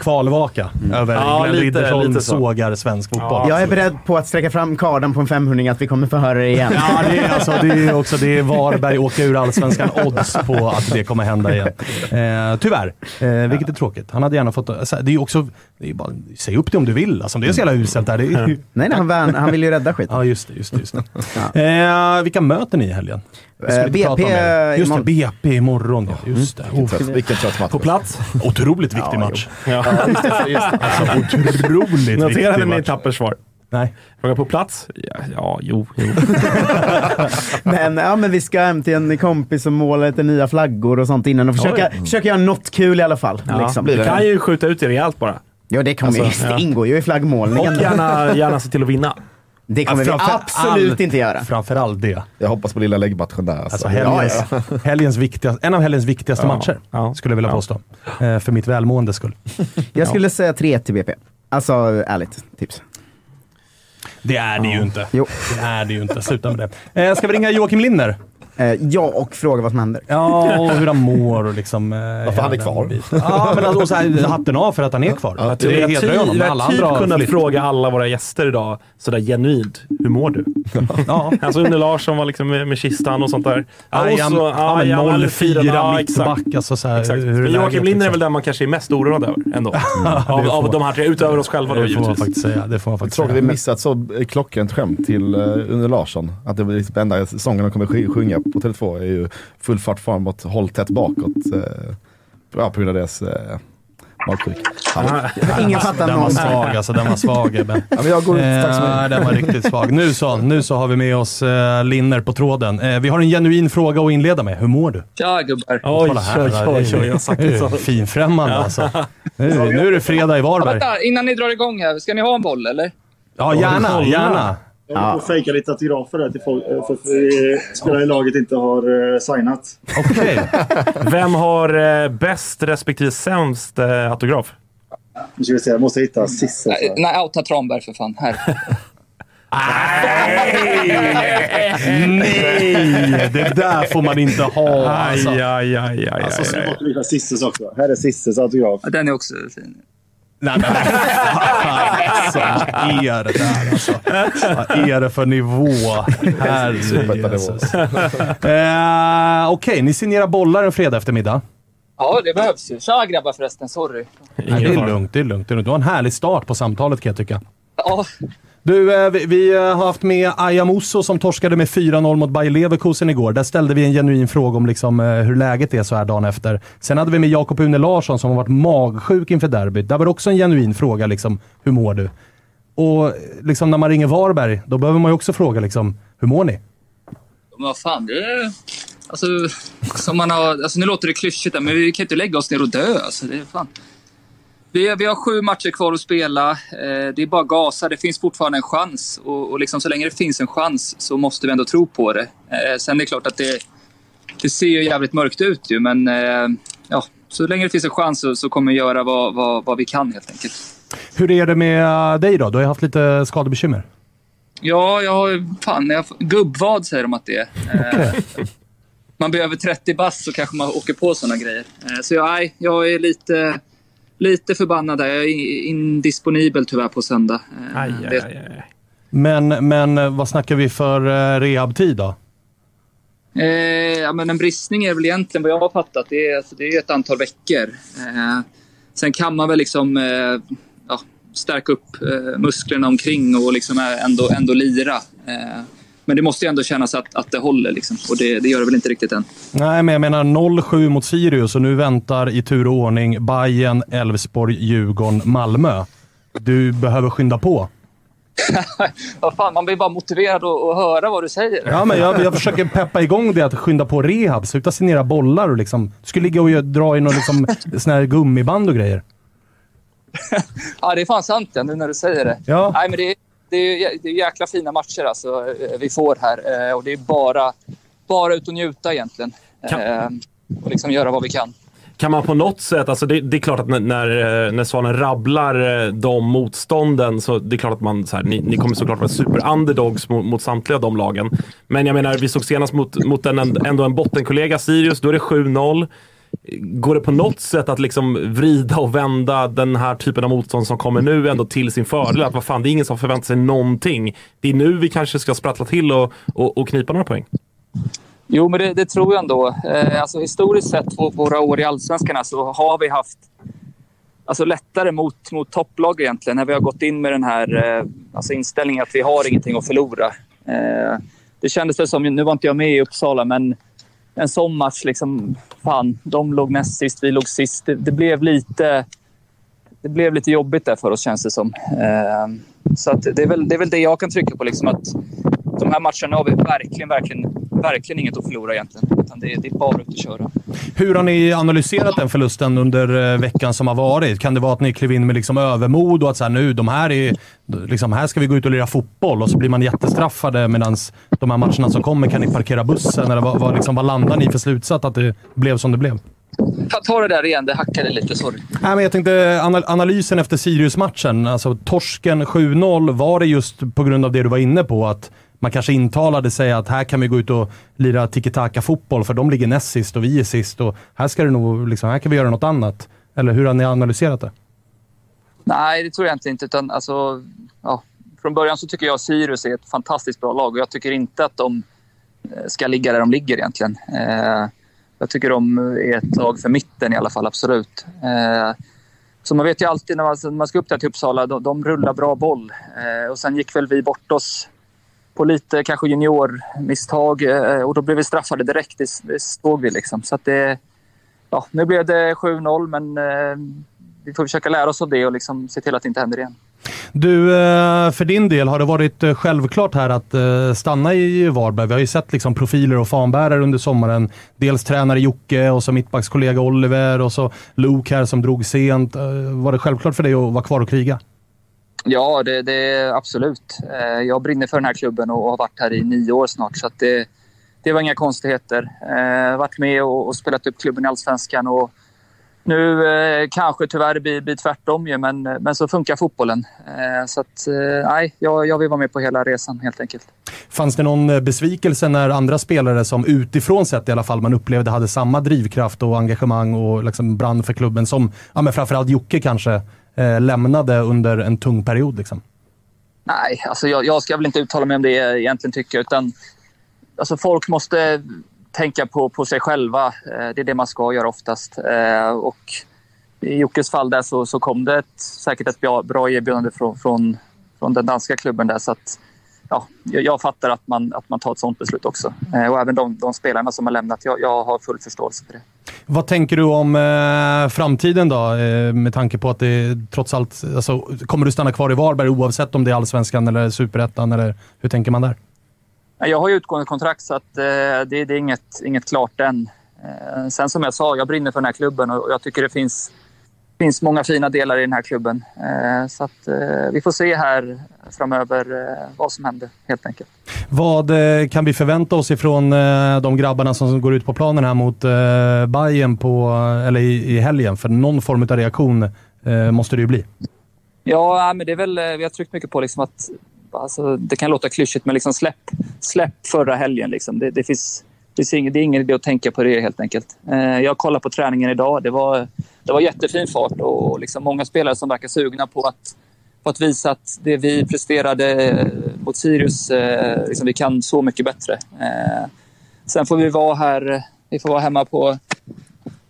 kvalvaka över Ja, Glenn lite så. sågar svensk fotboll. jag är beredd på att sträcka fram kardan på en 500 att vi kommer få höra det igen. Ja, det är, alltså, det är också det är Varberg åka ur allsvenskan odds på att det kommer hända igen. Eh, tyvärr, eh, vilket är tråkigt. Han hade gärna fått... Alltså, det är också... Det är bara, säg upp det om du vill. Alltså, om det är så jävla uselt där. Ju- Nej, nej han, värn, han vill ju rädda skiten. Ja, just det. Just det, just det. Eh, vilka möter ni i helgen? Eh, BP. Just det. BP imorgon. Ja, just det. Trött- Vilken trött match. På plats. Otroligt viktig match. Ja. Alltså, otroligt viktig Noterade ni match. tappert svar? Nej. Fråga på plats? Ja, ja jo. jo. Men, ja, men vi ska hem till en kompis och måla lite nya flaggor och sånt innan och försöka, försöka göra något kul i alla fall. Ja, liksom. Du kan ju skjuta ut det rejält bara. Ja, det kommer Alltså, det ja. ingår ju i flaggmålningen. Och gärna, gärna se till att vinna. Det kommer Ja, vi framför absolut allt- inte göra. Framförallt det. Jag hoppas på lilla läggmatchen där. Alltså. Alltså helgens, ja, ja. helgens viktigaste, en av helgens viktigaste Ja, matcher, ja, skulle jag vilja ja. påstå. Eh, för mitt välmående skull. Jag skulle säga 3 till BP. Alltså, ärligt tips. Det är det ju inte. Jo. Det är det ju inte. Sluta med det. Eh, ska vi ringa Joakim Linner? Eh, ja, och fråga vad som händer. Ja, och hur han mår och liksom... Eh, Varför han är kvar. Ja, men alltså, så här, hatten av för att han är kvar. Jag det ju ty- honom. vi har typ kunnat flytt. fråga alla våra gäster idag sådär genuint. Hur mår du? Ja. Alltså Unne Larsson var liksom med, med kistan och sånt där. Ja, och ja, så- ja, ja, eller 04 ja, exakt. mittback. Alltså, så här, Exakt. hur är Men Joakim Linder är liksom? väl den man kanske är mest oroad över ändå. av, av de här tre, utöver oss själva då Det får man givetvis. faktiskt säga. Det får man faktiskt Tråkigt att vi missat så klockrent skämt till uh, Unne Larsson. Att det blir liksom enda sången de kommer sjunga på Tele2 är ju full fart framåt, håll tätt bakåt. Uh, ja, på grund av deras magsjuka. Ja, Ingen fattar Den var svag alltså, den var svag Ebben. men jag går ut, tack så Eh, mycket. den var riktigt svag. Nu så, nu så har vi med oss eh, Linner på tråden. Eh, vi har en genuin fråga att inleda med. Hur mår du? Tja gubbar. Oj, oj, oj, oj, jag sagt så. Finfrämmande alltså. Nu, nu är det fredag i Ja, Varberg. vänta, innan ni drar igång här. Ska ni ha en boll eller? Ja, gärna, gärna. Jag håller på att fejka lite autografer där till folk, eh, för att spelare i laget inte har eh, signat. Okej. Vem har eh, bäst respektive sämst autograf? Nu ska vi se, jag måste hitta Sisse. Nej, nej outa Tranberg för fan. Här. Nej, det där får man inte ha alltså. Aj, aj, aj, aj, Alltså, så aj, aj. måste vi hitta Sisses också. Här är Sisses autograf. Ja, Den är också fin. Nej, men alltså, vad är det där alltså? Vad är det för nivå? Herrejösses. Eh, Okej, ni signerar bollar en fredag eftermiddag. Ja, det behövs ju. Tja grabbar förresten, sorry. Nej, det är lugnt, det är lugnt. det är lugnt. Du har en härlig start på samtalet kan jag tycka. Ja, du, eh, vi, eh, har haft med Aya Musso som torskade med 4-0 mot Bayer Leverkusen igår. Där ställde vi en genuin fråga om liksom, eh, hur läget är så här dagen efter. Sen hade vi med Jakob Une Larsson som har varit magsjuk inför derbyt. Där var det också en genuin fråga, liksom, hur mår du? Och liksom, när man ringer Varberg, då behöver man ju också fråga, liksom, hur mår ni? men vad fan. Det är... Alltså, som man har... alltså, nu låter det klyschigt men vi kan inte lägga oss ner och dö. Alltså, det är fan... Vi, vi har sju matcher kvar att spela. Eh, det är bara gasa. Det finns fortfarande en chans. Och, och liksom, så länge det finns en chans så måste vi ändå tro på det. Eh, sen är det klart att det, det ser ju jävligt mörkt ut ju, men eh, ja, så länge det finns en chans så, så kommer vi göra vad, vad, vad vi kan helt enkelt. Hur är det med dig då? Du har haft lite skadebekymmer. Ja, jag har fan, jag, gubbvad säger de att det är. Eh, man blir över 30 bass så kanske man åker på sådana grejer. Så jag, jag är lite, lite förbannad där. Jag är indisponibel tyvärr på söndag. Eh, Aj, aj, aj, aj. Men, men eh, vad snackar vi för eh, rehabtid då? Eh, ja, men en bristning är väl egentligen vad jag har fattat. Det är, alltså, det är ett antal veckor. Eh, sen kan man väl liksom eh, ja, stärka upp eh, musklerna omkring och liksom ändå, ändå lira. Men det måste ju ändå kännas att, att det håller liksom. och det, det gör det väl inte riktigt än. Nej, men jag menar 0-7 mot Sirius och nu väntar i tur och ordning Bayern, Elfsborg, Djurgården, Malmö. Du behöver skynda på. Vad fan, man blir bara motiverad att, höra vad du säger. Ja, men jag, jag försöker peppa igång det att skynda på rehab. Sluta signera bollar och liksom... Du skulle ligga och dra i någon liksom, sån här gummiband och grejer. ja, det är fan sant ja, nu när du säger det. Ja. Nej, men det, det, är, det är jäkla fina matcher alltså, eh, vi får här. Eh, Och det är bara, bara ut och njuta egentligen. Eh, Och liksom göra vad vi kan. Kan man på något sätt, alltså det, det är klart att när, när, Svanen rabblar de motstånden så det är klart att man, så här, ni, ni kommer såklart vara super-underdogs mot, mot samtliga de lagen. Men jag menar, vi såg senast mot, mot en, ändå en bottenkollega, Sirius, då är det 7-0. Går det på något sätt att liksom vrida och vända den här typen av motstånd som kommer nu ändå till sin fördel? Att vad fan, det är ingen som förväntar sig någonting. Det är nu vi kanske ska sprattla till och, och, och knipa några poäng. Jo, men det, det tror jag ändå. Eh, alltså, historiskt sett på våra år i Allsvenskan så har vi haft alltså, lättare mot, mot topplag egentligen när vi har gått in med den här eh, alltså, inställningen att vi har ingenting att förlora. Eh, det kändes det som, nu var inte jag med i Uppsala, men en sån match, liksom, fan, de låg näst sist, vi låg sist. Det, det blev lite det blev lite jobbigt där för oss känns det som. Eh, så att det, är väl, det är väl det jag kan trycka på. Liksom att de här matcherna har vi verkligen, verkligen, verkligen inget att förlora egentligen. Utan det, det är bara ut och köra. Hur har ni analyserat den förlusten under eh, veckan som har varit? Kan det vara att ni klev in med liksom övermod och att så här, nu, de här, är, liksom, här ska vi gå ut och lira fotboll och så blir man jättestraffade medan de här matcherna som kommer kan ni parkera bussen? Eller vad, vad, liksom, vad landar ni för slutsats att det blev som det blev? Ta, ta det där igen, det hackade lite. Sorry. Nej, men jag tänkte anal analysen efter Sirius-matchen. Alltså, torsken 7-0, var det just på grund av det du var inne på? Att man kanske intalade sig att här kan vi gå ut och lira tiki-taka-fotboll för de ligger näst sist och vi är sist och här, ska det nog, liksom, här kan vi göra något annat. Eller hur har ni analyserat det? Nej, det tror jag egentligen inte. Utan, alltså, ja, från början så tycker jag att Sirius är ett fantastiskt bra lag och jag tycker inte att de eh, ska ligga där de ligger egentligen. Eh, jag tycker de är ett lag för mitten i alla fall, absolut. Eh, så man vet ju alltid när man, när man ska upp där till Uppsala, de, de rullar bra boll. Eh, och sen gick väl vi bort oss på lite kanske juniormisstag eh, och då blev vi straffade direkt. Det, det såg vi liksom. Så att det, ja, nu blev det 7-0 men eh, vi får försöka lära oss av det och liksom se till att det inte händer igen. Du, eh, för din del, har det varit eh, självklart här att stanna i Varberg? Vi har ju sett liksom profiler och fanbärare under sommaren. Dels tränare Jocke och så mittbackskollega Oliver och så Luke här som drog sent. Var det självklart för dig att vara kvar och kriga? Ja, det, det absolut. Eh, jag brinner för den här klubben och har varit här i nio år snart. Så det, det var inga konstigheter. Jag har varit med och, och spelat upp klubben i Allsvenskan. Och nu eh, kanske tyvärr blir, blir tvärtom ju, men, men så funkar fotbollen. Eh, så att, eh, nej, jag, jag vill vara med på hela resan helt enkelt. Fanns det någon besvikelse när andra spelare som utifrån sett i alla fall man upplevde hade samma drivkraft och engagemang och liksom brann för klubben som ja, men framförallt Jocke kanske eh, lämnade under en tung period? Liksom? Nej, alltså jag, jag ska väl inte uttala mig om det jag egentligen tycker. Utan, alltså folk måste tänka på, på sig själva. Eh, det är det man ska göra oftast. Eh, och I Jockes fall där så, så kom det ett, säkert ett bra, bra erbjudande från, från, från den danska klubben. där så att, ja, jag fattar att man, att man tar ett sånt beslut också. Eh, och även de, de spelarna som har lämnat. Jag, jag har full förståelse för det. Vad tänker du om eh, framtiden då? Eh, med tanke på att det trots allt... Alltså, kommer du stanna kvar i Varberg oavsett om det är Allsvenskan eller Superettan? Eller hur tänker man där? Jag har ju utgående kontrakt så att, eh, det, det, är inget, inget klart än. Eh, sen som jag sa, jag brinner för den här klubben och jag tycker det finns, finns många fina delar i den här klubben. Eh, så att, eh, vi får se här framöver eh, vad som händer helt enkelt. Vad kan vi förvänta oss ifrån de grabbarna som går ut på planen här mot Bayern på, eller i, i helgen? För någon form av reaktion måste det ju bli. Ja, men det är väl, vi har tryckt mycket på liksom att alltså, det kan låta klyschigt, men liksom släpp, släpp förra helgen. Liksom. Det, det, finns, det, finns ingen, det är ingen idé att tänka på det helt enkelt. Eh, jag kollade på träningen idag. Det var, det var jättefin fart och, liksom många spelare som verkar sugna på att, på att visa att det vi presterade mot Sirius, eh, liksom, vi kan så mycket bättre. Eh, sen får vi vara här, vi får vara hemma på,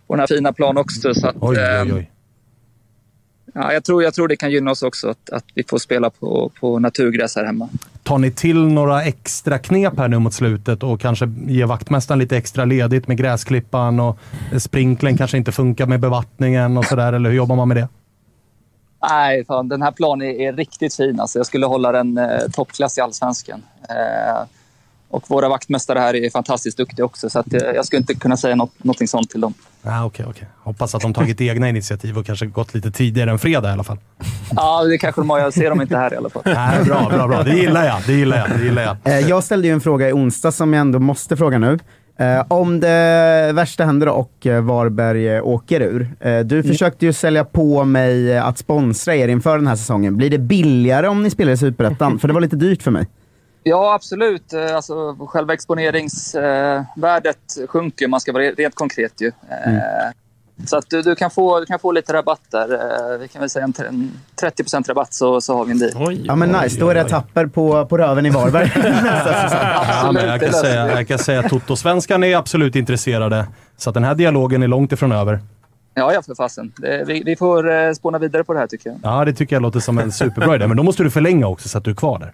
på den här fina plan också. Så att, oj, oj, oj. Ja, jag, tror, jag tror det kan gynna oss också att, att vi får spela på, på naturgräs här hemma. Tar ni till några extra knep här nu mot slutet och kanske ger vaktmästaren lite extra ledigt med gräsklippan och sprinklen kanske inte funkar med bevattningen och sådär, eller hur jobbar man med det? Nej, fan, den här planen är, är riktigt fin. Alltså, jag skulle hålla den eh, toppklass i allsvenskan. Eh, Och våra vaktmästare här är fantastiskt duktiga också, så att, eh, jag skulle inte kunna säga något, någonting sånt till dem. Ah, okay, okay. Hoppas att de tagit egna initiativ och kanske gått lite tidigare än fredag i alla fall. Ja, det kanske de har. Jag ser dem inte här i alla fall. Nej, bra, bra, bra. Det gillar jag. Det gillar jag. Det gillar jag. Eh, Jag ställde ju en fråga i onsdag som jag ändå måste fråga nu. Eh, om det värsta händer och eh, Varberg åker ur. Eh, du försökte ju sälja på mig att sponsra er inför den här säsongen. Blir det billigare om ni spelar i Superettan? För det var lite dyrt för mig. Ja, absolut. Eh, Alltså, själva exponeringsvärdet sjunker, om man ska vara rent konkret. Ju. Eh, Mm. Så att du, du, kan få, du kan få lite rabatt där. Eh, Vi kan väl säga en, tre- en 30 rabatt så, så har vi en deal. Ja men nice, då är det tapper på, på röven i Varberg. Ja, men jag, kan säga, jag kan säga att Toto-svenskan är absolut intresserade. Så att den här dialogen är långt ifrån över. Ja, ja för fasen. Det- Vi, vi får eh, spåna vidare på det här tycker jag. Ja, det tycker jag låter som en superbra idé. Men då måste du förlänga också så att du är kvar där.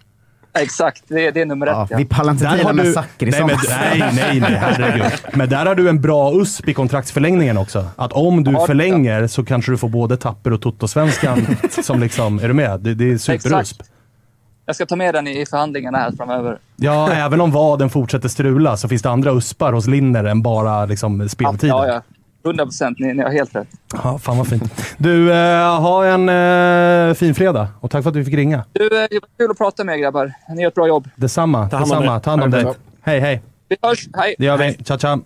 Exakt, det, det är nummer ett. vi pallar inte har med du- Zachrisson. Nej, men, nej, nej, nej, herregud. Men där har du en bra USP i kontraktsförlängningen också. Att om du Ja, förlänger så kanske du får både Tapper och Toto-svenskan som liksom, är du med? Det, det är super-USP. Jag ska ta med den i, i förhandlingarna här framöver. Ja, även om vaden fortsätter strula så finns det andra uspar hos Linner än bara liksom, speltiden. Ja, ja. 100 procent. Ni, ni har helt rätt. Ja, fan vad fint. Du, eh, ha en eh, fin fredag och tack för att du fick ringa. Du, eh, det var kul att prata med er grabbar. Ni gör ett bra jobb. Detsamma. Ta hand om detsamma. Ta hand om dig. Hej, hej. Vi hörs. Hej! Det gör vi. Ciao, ciao.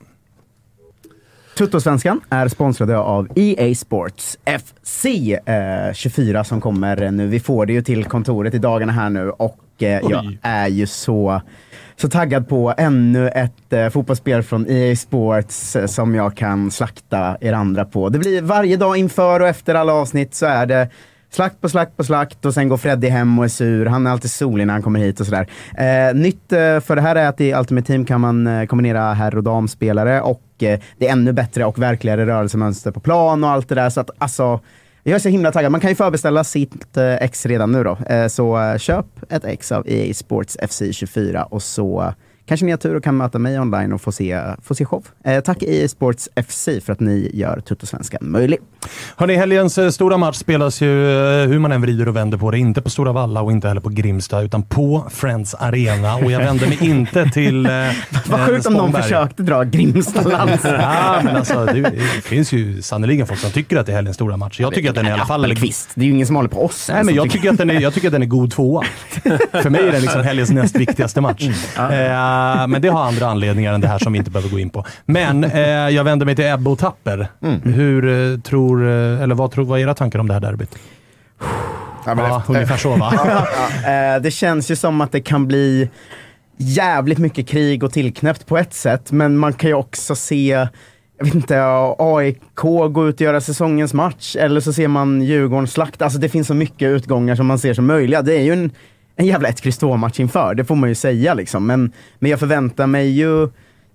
Tuttosvenskan är sponsrade av EA Sports FC eh, 24 som kommer nu. Vi får det ju till kontoret i dagarna här nu och eh, jag är ju så, så taggad på ännu ett eh, fotbollsspel från EA Sports eh, som jag kan slakta er andra på. Det blir varje dag inför och efter alla avsnitt så är det Slakt på slakt på slakt och sen går Freddy hem och är sur. Han är alltid solig när han kommer hit och sådär. Eh, nytt eh, för det här är att i Ultimate Team kan man eh, kombinera herr och damspelare och eh, det är ännu bättre och verkligare rörelsemönster på plan och allt det där. Så att alltså, jag är så himla taggad. Man kan ju förbeställa sitt eh, ex redan nu då. Eh, så eh, köp ett ex av EA Sports FC 24 och så kanske ni har tur och kan möta mig online och få se, få se show. Eh, tack EA Sports FC för att ni gör Tuttosvenskan möjlig. Hörrni, helgens eh, stora match spelas ju, eh, hur man än vrider och vänder på det, inte på Stora Valla och inte heller på Grimsta, utan på Friends Arena. Och jag vänder mig inte till eh, Vad eh, sjukt om någon försökte dra Grimstalands. Ja, men alltså, det, det finns ju sannerligen folk som tycker att det är helgens stora match. Jag tycker att den i alla fall... Appelqvist. Det är ju ingen som håller på oss. Nej, men jag tycker, att den är, jag tycker att den är god tvåa. För mig är den liksom helgens näst viktigaste match. Eh, men det har andra anledningar än det här som vi inte behöver gå in på. Men eh, jag vänder mig till Ebbe och Tapper. Hur eh, tror, eh, eller vad, tror, vad är era tankar om det här derbyt? Ja, men Ja, efter- ungefär så va? Eh, det känns ju som att det kan bli jävligt mycket krig och tillknäppt på ett sätt, men man kan ju också se jag vet inte, AIK gå ut och göra säsongens match, eller så ser man Djurgården slakta. Alltså det finns så mycket utgångar som man ser som möjliga. Det är ju en, en jävla 1 x match inför, det får man ju säga liksom. Men, men jag förväntar mig ju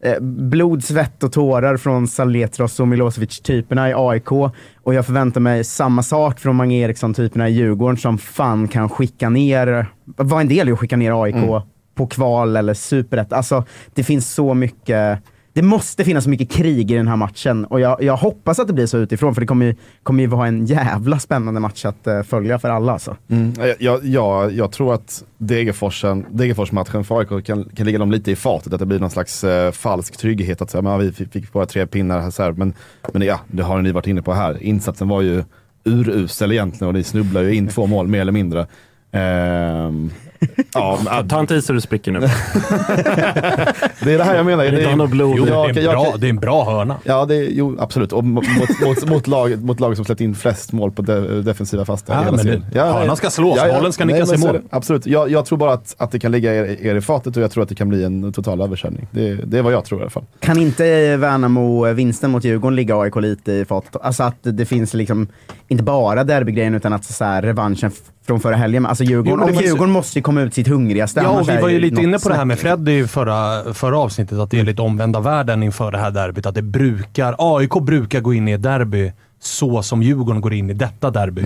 eh, blod, svett och tårar från Saletros och Milosevic-typerna i AIK. Och jag förväntar mig samma sak från Mange Eriksson-typerna i Djurgården som fan kan skicka ner, var en del i att skicka ner AIK Mm. på kval eller superett. Alltså det finns så mycket det måste finnas så mycket krig i den här matchen och jag, jag hoppas att det blir så utifrån för det kommer ju, kommer ju vara en jävla spännande match att uh, följa för alla. Alltså. Mm. Jag, jag, jag, tror att Degerforsen, Degerfors-matchen för AIK kan, kan ligga dem lite i fatet. Att det blir någon slags uh, falsk trygghet. Att säga, men, ja, vi fick, bara tre pinnar här. Så här. Men, men ja, det har ni varit inne på här. Insatsen var ju urusel egentligen och ni snubblar ju in två mål mer eller mindre. Ehm, ja, men- Ta inte i så du spricker nu. det är det här jag menar. Blod. Jo, Jag- det, är en jag- bra, det är en bra hörna. Ja, det är, jo, absolut. Och mot, mot, mot, lag, mot lag som släppt in flest mål på de, defensiva fasta. Ja, hela men det- hörnan ska slås, bollen ska nickas i mål. Absolut. Jag, jag tror bara att, att det kan ligga er, er i fatet och jag tror att det kan bli en total överkörning. Det, det är vad jag tror i alla fall. Kan inte Värnamo-vinsten mot Djurgården ligga AIK lite i fatet? Alltså att det finns liksom, inte bara derbygrejen utan att så här, revanschen från förra helgen. Alltså Djurgården, Jo, och Djurgården måste ju komma ut sitt hungrigaste. Ja, och vi var ju lite inne på det här med. Freddy förra, förra avsnittet, att det är lite omvända världen inför det här derbyt. Att det brukar, AIK brukar gå in i ett derby så som Djurgården går in i detta derby.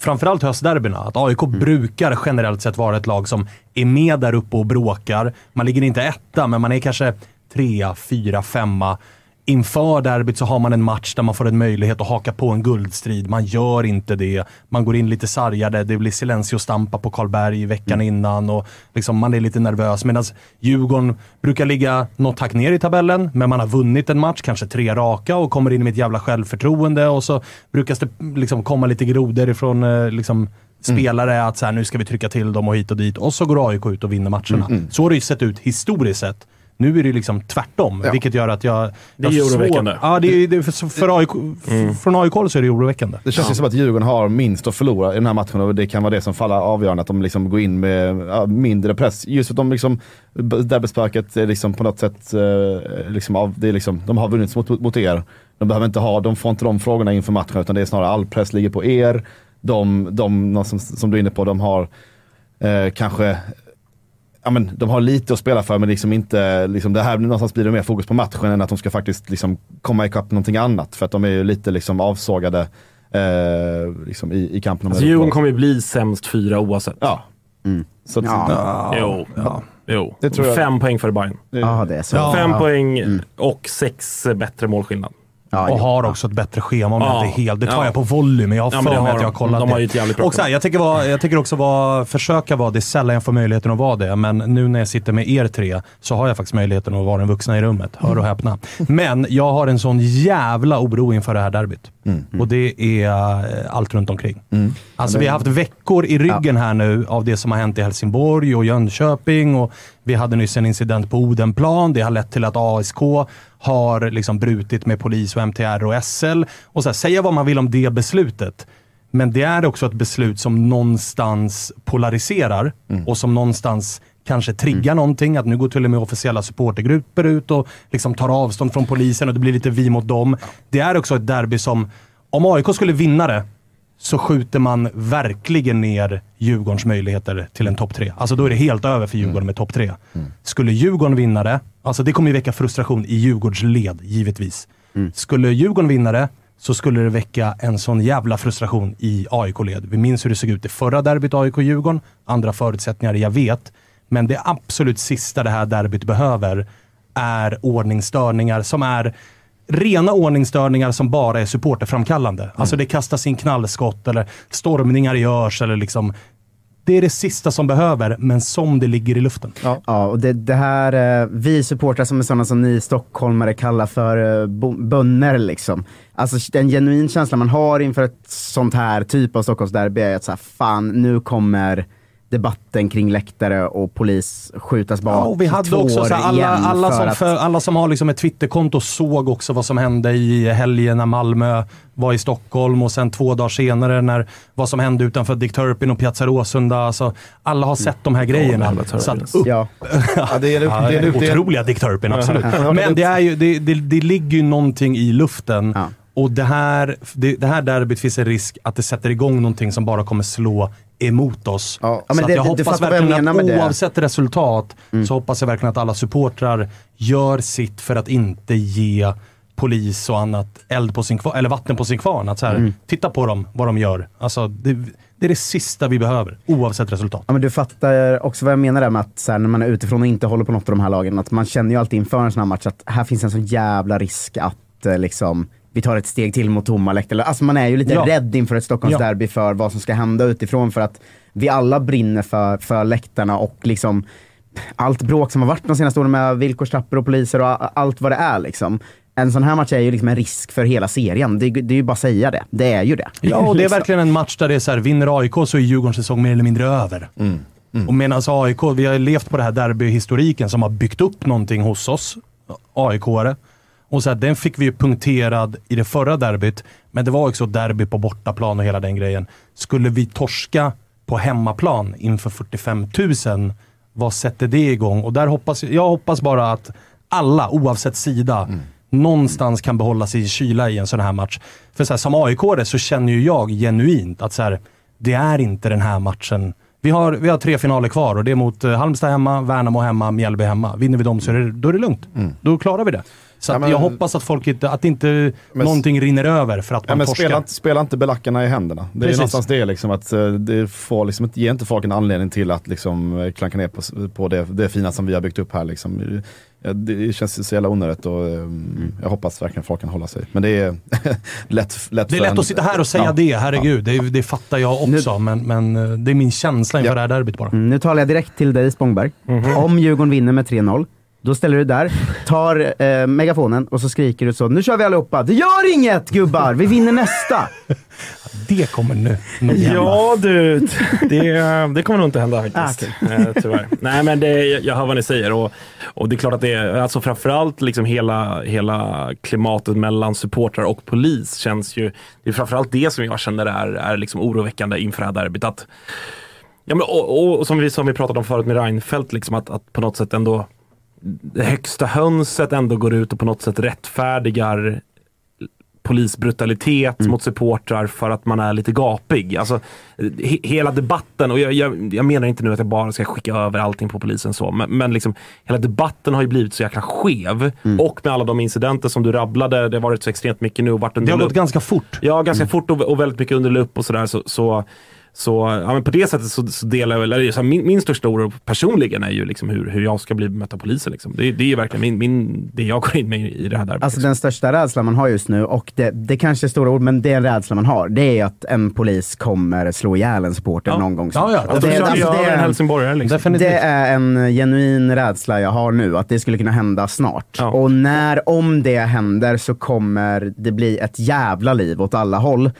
Framförallt höstderbyna. Att AIK brukar generellt sett vara ett lag som är med där uppe och bråkar. Man ligger inte etta, men man är kanske trea, fyra, femma. Inför derbyt så har man en match där man får en möjlighet att haka på en guldstrid. Man gör inte det. Man går in lite sargade. Det blir silencio-stampa på Karlberg veckan Mm. innan och liksom man är lite nervös. Medan Djurgården brukar ligga något hack ner i tabellen, men man har vunnit en match, kanske tre raka och kommer in med ett jävla självförtroende och så brukar det liksom komma lite grodor ifrån eh, liksom, spelare att så här, nu ska vi trycka till dem och hit och dit. Och så går AIK ut och vinner matcherna. Mm, mm. Så har det ju sett ut historiskt sett. Nu är det liksom tvärtom, Ja. vilket gör att jag... Det är jag oroväckande. Ja, det är, det är för, för AIK, Mm. Från AIK så är det oroväckande. Det känns ju som att Djurgården har minst att förlora i den här matchen och det kan vara det som faller avgörande. Att de liksom går in med ja, mindre press. Just för att de liksom, derbyspöket är liksom på något sätt, eh, liksom av, det är liksom, de har vunnit mot, mot er. De behöver inte ha, de får inte de frågorna inför matchen utan det är snarare all press ligger på er. De, de som, som du är inne på, de har eh, kanske Ja, men de har lite att spela för men liksom inte, liksom det här någonstans blir det mer fokus på matchen än att de ska faktiskt liksom komma ikapp någonting annat. För att de är ju lite liksom avsågade eh, liksom i, i kampen om Alltså, Djurgården kommer ju bli sämst fyra oavsett. Ja. Så att, Ja. Jo. jo. Det tror jag. Fem poäng för Bayern. Ja, det är så. Ja. Fem Ja. poäng och sex bättre målskillnad. Ja, och jo. har också ett bättre schema om Ja. jag inte är helt. Det tar Ja. jag på volley, men jag har Ja, för det mig har att jag har kollat De det. har jävligt bra och så här, jag, tycker vara, jag tycker också vara, försöka vara, det sällan jag får möjligheten att vara det, men nu när jag sitter med er tre så har jag faktiskt möjligheten att vara den vuxna i rummet. Hör och häpna. Men jag har en sån jävla oro inför det här derbyt. Och det är eh, allt runt omkring. Alltså vi har haft veckor i ryggen här nu av det som har hänt i Helsingborg och Jönköping. Och vi hade nyss en incident på Odenplan. Det har lett till att ASK har liksom brutit med polis och MTR och SL. Och så här, säga vad man vill om det beslutet. Men det är också ett beslut som någonstans polariserar och som någonstans kanske triggar någonting. Att nu går till och med officiella supportergrupper ut och liksom tar avstånd från polisen och det blir lite vi mot dem. Det är också ett derby som, om AIK skulle vinna det, så skjuter man verkligen ner Djurgårdens möjligheter till en topp tre. Alltså då är det helt över för Djurgården med topp tre. Skulle Djurgården vinna det, alltså det kommer ju väcka frustration i Djurgårds led, givetvis. Skulle Djurgården vinna det, så skulle det väcka en sån jävla frustration i AIK-led. Vi minns hur det såg ut i förra derbyt AIK-Djurgården. Andra förutsättningar, jag vet. Men det absolut sista det här derbyt behöver är ordningsstörningar som är rena ordningsstörningar som bara är supporterframkallande. Alltså det kastas in knallskott eller stormningar görs eller liksom det är det sista som behöver, men som det ligger i luften. Ja, och det, det här, eh, vi supportrar som är sådana som ni stockholmare kallar för eh, bönder liksom. Alltså den genuin känsla man har inför ett sånt här typ av Stockholmsderby är att så här, fan nu kommer debatten kring läktare och polis skjutas bak Ja, och vi hade två också så här, alla, alla, som att- för, alla som har liksom ett Twitterkonto såg också vad som hände i helgen när Malmö var i Stockholm och sen två dagar senare när vad som hände utanför Dick Turpin och Piazza Råsunda. Alltså, alla har sett de här grejerna. Så att upp, Ja. Ja, det är, det är, det är, otroliga Dick Turpin, absolut. Men det, är ju, det, det, det ligger ju någonting i luften. Ja. Och det här, det, det här derbyt finns en risk att det sätter igång någonting som bara kommer slå emot oss. Ja, så det- jag det- du hoppas jag verkligen menar att med det. oavsett resultat så hoppas jag verkligen att alla supportrar gör sitt för att inte ge polis och annat eld på sin kvarn, eller vatten på sin kvarn. Att så här, Titta på dem, vad de gör. Alltså, det, det är det sista vi behöver, oavsett resultat. Ja, men du fattar också vad jag menar där med att så här, när man är utifrån och inte håller på något av de här lagen, att man känner ju alltid inför en sån här match att här finns en sån jävla risk att eh, liksom, vi tar ett steg till mot tomma läktare. Alltså man är ju lite Ja. rädd inför ett Stockholmsderby för vad som ska hända utifrån för att vi alla brinner för, för läktarna och liksom allt bråk som har varit de senaste åren med villkorstrappor och poliser och allt vad det är liksom. En sån här match är ju liksom en risk för hela serien. Det, är- det är ju bara att säga det. Det är ju det. Ja, och det är Liksom. verkligen en match där det är så här, vinner AIK så är Djurgårdens säsong mer eller mindre över. Och medan AIK, vi har levt på det här derbyhistoriken som har byggt upp någonting hos oss, AIK-are. Och så här, den fick vi ju punkterad i det förra derbyt, men det var också derby på bortaplan och hela den grejen. Skulle vi torska på hemmaplan inför 45 000, vad sätter det igång? Och där hoppas jag hoppas bara att alla, oavsett sida, någonstans kan behålla sig i kyla i en sån här match. För så här, som aik så känner ju jag genuint att så här, det är inte den här matchen. Vi har, vi har tre finaler kvar och det är mot eh, Halmstad hemma, Värnamo hemma, Mjällby hemma. Vinner vi dem så är det, då är det lugnt. Då klarar vi det. Så Ja, men- jag hoppas att folk inte, att inte någonting rinner över för att Ja, man men torskar. spela, inte- spela inte belackarna i händerna. Det är Precis. någonstans det liksom att eh, det får liksom ger inte folk en anledning till att liksom eh, klanka ner på, på det, det fina som vi har byggt upp här liksom. Ja, Det känns så jävla onödigt och eh, jag hoppas verkligen folk kan hålla sig. Men det är lätt, lätt Det är lätt en- att sitta här och säga Ja. det, herregud. Det, det fattar jag också, men, men eh, det är min känsla inför det här derbyt bara. Mm, nu talar jag direkt till dig Spångberg. Mhm. Om Djurgården vinner med 3-0, då ställer du där, tar eh, megafonen och så skriker du så Nu kör vi allihopa! Det gör inget gubbar! Vi vinner nästa! Det kommer nu. Ja du, det, det kommer nog inte hända faktiskt. eh, tyvärr. Nej men det, jag hör vad ni säger och, och det är klart att det är, alltså framförallt liksom hela, hela klimatet mellan supportrar och polis känns ju, det är framförallt det som jag känner är, är liksom oroväckande inför det här derbyt. Att, ja, men, och, och, och som, vi, som vi pratade om förut med Reinfeldt, liksom att, att på något sätt ändå det högsta hönset ändå går ut och på något sätt rättfärdigar polisbrutalitet mot supportrar för att man är lite gapig. Alltså, he hela debatten, och jag, jag, jag menar inte nu att jag bara ska skicka över allting på polisen så, men, men liksom, hela debatten har ju blivit så jäkla skev. Och med alla de incidenter som du rabblade, det har varit så extremt mycket nu och varit under Det har gått ganska fort. Ja, ganska fort och, och väldigt mycket under lupp och sådär. Så, så, så, ja, men på det sättet så, så delar jag eller, så här, min, min största oro personligen är ju liksom hur, hur jag ska bli bemött av polisen. Liksom. Det, det är ju verkligen min, min, det jag går in med i det här derbyt. Alltså den största rädslan man har just nu, och det, det kanske är stora ord, men det är en rädsla man har, det är att en polis kommer slå ihjäl en supporter Ja. någon gång Ja, ja. Och de det, alltså, det, en är, helsingborgare, liksom. Det är en genuin rädsla jag har nu, att det skulle kunna hända snart. Och när, om det händer, så kommer det bli ett jävla liv åt alla håll.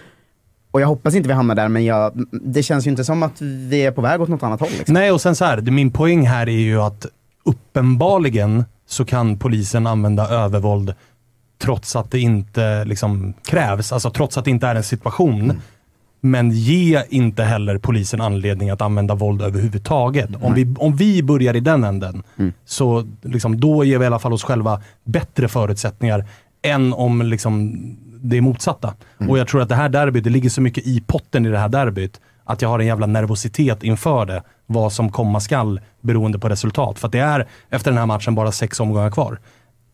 Och jag hoppas inte vi hamnar där, men jag, det känns ju inte som att vi är på väg åt något annat håll. Liksom. Nej, och sen så här, min poäng här är ju att uppenbarligen så kan polisen använda övervåld trots att det inte liksom krävs, alltså trots att det inte är en situation. Men ge inte heller polisen anledning att använda våld överhuvudtaget. Om vi, om vi börjar i den änden, så liksom, då ger vi i alla fall oss själva bättre förutsättningar än om liksom, det är motsatta. Och jag tror att det här derbyt, det ligger så mycket i potten i det här derbyt, att jag har en jävla nervositet inför det. Vad som komma skall beroende på resultat. För att det är efter den här matchen bara sex omgångar kvar.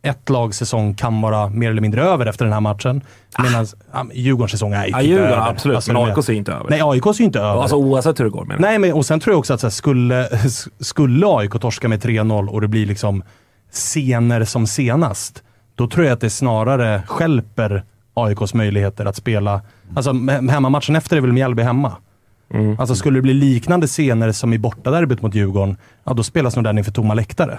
Ett lags säsong kan vara mer eller mindre över efter den här matchen. Medan ja, men Djurgårdens säsong är ju Ja, Djurgården, över. absolut. Alltså, men det- AIK är inte över. Nej, AIK är inte över. Alltså oavsett hur det går menar. Nej, men och sen tror jag också att så här, skulle, skulle AIK torska med 3-0 och det blir liksom scener som senast, då tror jag att det snarare skälper AIKs möjligheter att spela. Alltså he- hemmamatchen efter är väl Mjällby hemma. Mm. Alltså skulle det bli liknande scener som i bortaderbyt mot Djurgården, ja då spelas nog den inför tomma läktare.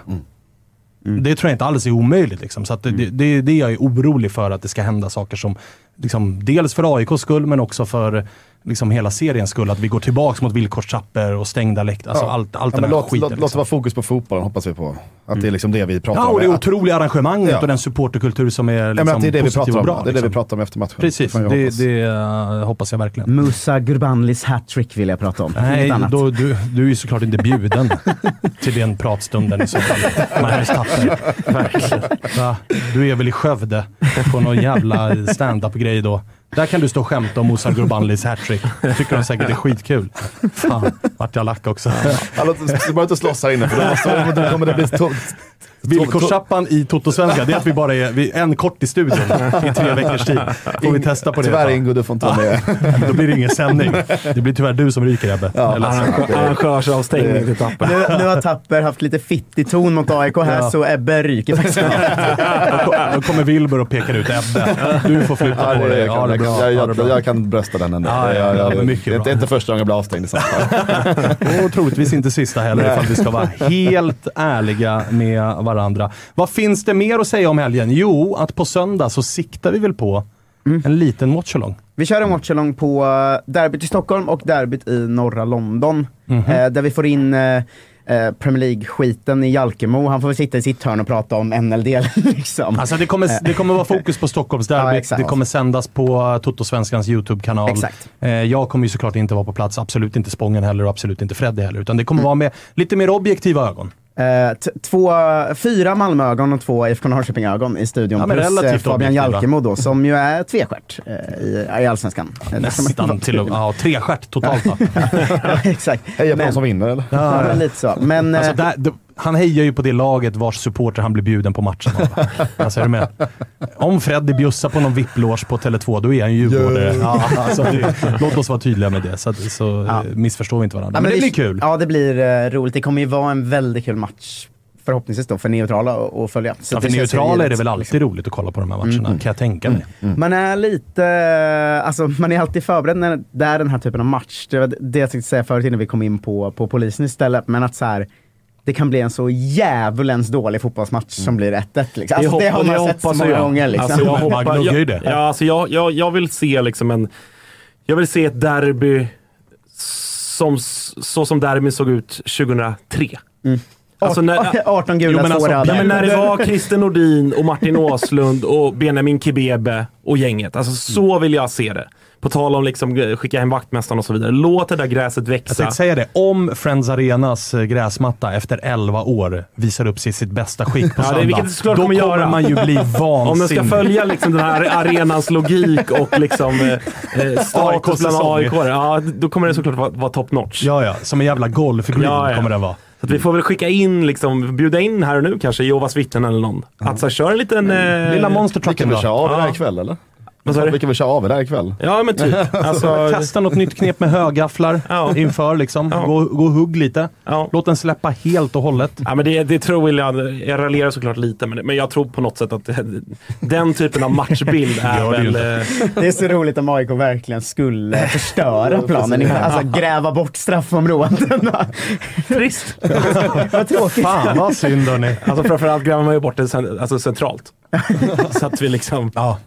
Det tror jag inte alls är omöjligt. Liksom. Så att det, det, det jag är orolig för, att det ska hända saker som, liksom, dels för AIKs skull, men också för liksom, hela seriens skull. Att vi går tillbaka mot villkorstrappor och stängda läktare. Alltså, Ja. allt, allt ja, den här låt, skiten. låt, låt det vara fokus på fotbollen hoppas vi på. Att det är liksom det vi pratar Ja, om. och det Att- arrangemanget arrangemanget Ja. och den supporterkultur som är Ja, liksom, men att det är det vi pratar om. bra. det är det vi liksom. pratar om efter matchen. Precis, det, hoppas. det eh, hoppas jag verkligen. Musa Gurbanlis hattrick vill jag prata om. Nej, då, du, du är ju såklart inte bjuden till den pratstunden i så fall. Magnus Tapper. Verkligen. Du är väl i Skövde på någon jävla stand-up-grej då. Där kan du stå och skämta om Musa Gurbanlis hattrick. tycker de säkert är skitkul. Fan, vart jag lack också. Ja, låt oss inte slåss här inne för då, då kommer det bli tomt. Villkorstrappan i Toto-svenska, det är att vi bara är vi en kort i studion i tre veckors tid. Får vi testa på det. Tyvärr. Ingo, du får inte vara med. Då blir det ingen sändning. Det blir tyvärr du som ryker Ebbe. Ja, Arrangörsavstängning till Tapper. Nu, nu har Tapper haft lite fittig ton mot AIK här, Ja. så Ebbe ryker faktiskt. Då ko- Då kommer Wilbur och pekar ut Ebbe. Du får flytta Ja, på det, dig. jag, Ja, det jag, det jag, jag kan brösta den ändå. Ja, ja, ja, mycket det är inte, första gången jag blir avstängd i sånt fall. Och troligtvis inte sista heller ifall vi ska vara helt ärliga med varandra. Vad finns det mer att säga om helgen? Jo, att på söndag så siktar vi väl på en liten watchalong. Vi kör en watchalong på eh, derbyt i Stockholm och derbyt i norra London. Mhm. Eh, där vi får in eh, eh, Premier League-skiten i Jalkemo. Han får väl sitta i sitt hörn och prata om NLD liksom. Alltså det kommer, det kommer vara fokus på Ja, Stockholmsderbyt. exakt. det kommer sändas på Toto-svenskans YouTube-kanal. Eh, jag kommer ju såklart inte vara på plats, absolut inte Spången heller och absolut inte Freddy heller. Utan det kommer vara med lite mer objektiva ögon. Eh, t- två, fyra Malmöögon och två IFK Norrköping-ögon i studion. Ja, men plus eh, relativt Fabian. Jalkemo då, som ju är tvestjärt eh, i, i Allsvenskan. Nästan till och Ja, trestjärt totalt då. ja, exakt. Heja på Men- de som vinner eller? Ja, lite så. Men, Alltså där, han hejar ju på det laget vars supporter han blir bjuden på matchen av. alltså, är du med? Om Freddy bjussar på någon VIP-loge på Tele2, då är han ju djurgårdare. Ja, alltså, det, låt oss vara tydliga med det, så, så Ja. eh, missförstår vi inte varandra. Ja, men, det vi- blir kul. Ja, det blir eh, roligt. Det kommer ju vara en väldigt kul match. Förhoppningsvis då, för neutrala att följa. Så Ja, för det neutrala är det väl alltid roligt att kolla på de här matcherna, Mm. kan jag tänka mig. Man är lite, alltså man är alltid förberedd när det är den här typen av match. Det var det jag tänkte säga förut innan vi kom in på, på polisen istället. Men att så här, det kan bli en så djävulens dålig fotbollsmatch som blir 1-1. Liksom. Alltså, det, har man sett så många jag. gånger. Liksom. Alltså, jag, hoppas, jag, det. ja, alltså, jag, jag, jag vill se liksom en... Jag vill se ett derby som, så som derbyn såg ut 2003. Alltså när, 18 gula, Jo, men två alltså, röda. När det var Christer Nordin och Martin Åslund och Benjamin Kibebe och gänget. Alltså så vill jag se det. På tal om liksom eh, skicka hem vaktmästaren och så vidare. Låt det där gräset Jag växa. tänkte säga det, om Friends Arenas eh, gräsmatta efter 11 år visar upp sig i sitt bästa skick på Ja, det är söndag, det såklart då kommer göra. man ju bli vansinnig. Om den ska följa liksom den här arenans logik och liksom eh, eh, status bland. AIK. Ja, då kommer det såklart vara, vara top notch. Ja, ja. Som en jävla golfgreen Ja, ja. kommer det vara. Så att vi får väl skicka in, liksom, bjuda in här och nu kanske, Jehovas vittnen eller någon. Att så här, kör en liten... Eh, Lilla Vi monstertrucken kan väl då. köra av det Ja. här ikväll eller? Vad sa du? Vi kan väl köra av det här ikväll? Ja, men typ. Alltså, Testa något nytt knep med högafflar Ja. inför. Liksom. Ja. Gå, gå och hugg lite. ja. Låt den släppa helt och hållet. Ja, men det, det tror jag, jag raljerar såklart lite, men, men jag tror på något sätt att det, den typen av matchbild är ju väl... eh, Det är så roligt om AIK verkligen skulle förstöra planen. Alltså gräva bort straffområdena. Trist. Vad tråkigt. Fan vad synd hörni. Alltså framförallt gräver man ju bort det alltså, centralt. Så att vi liksom... Ja,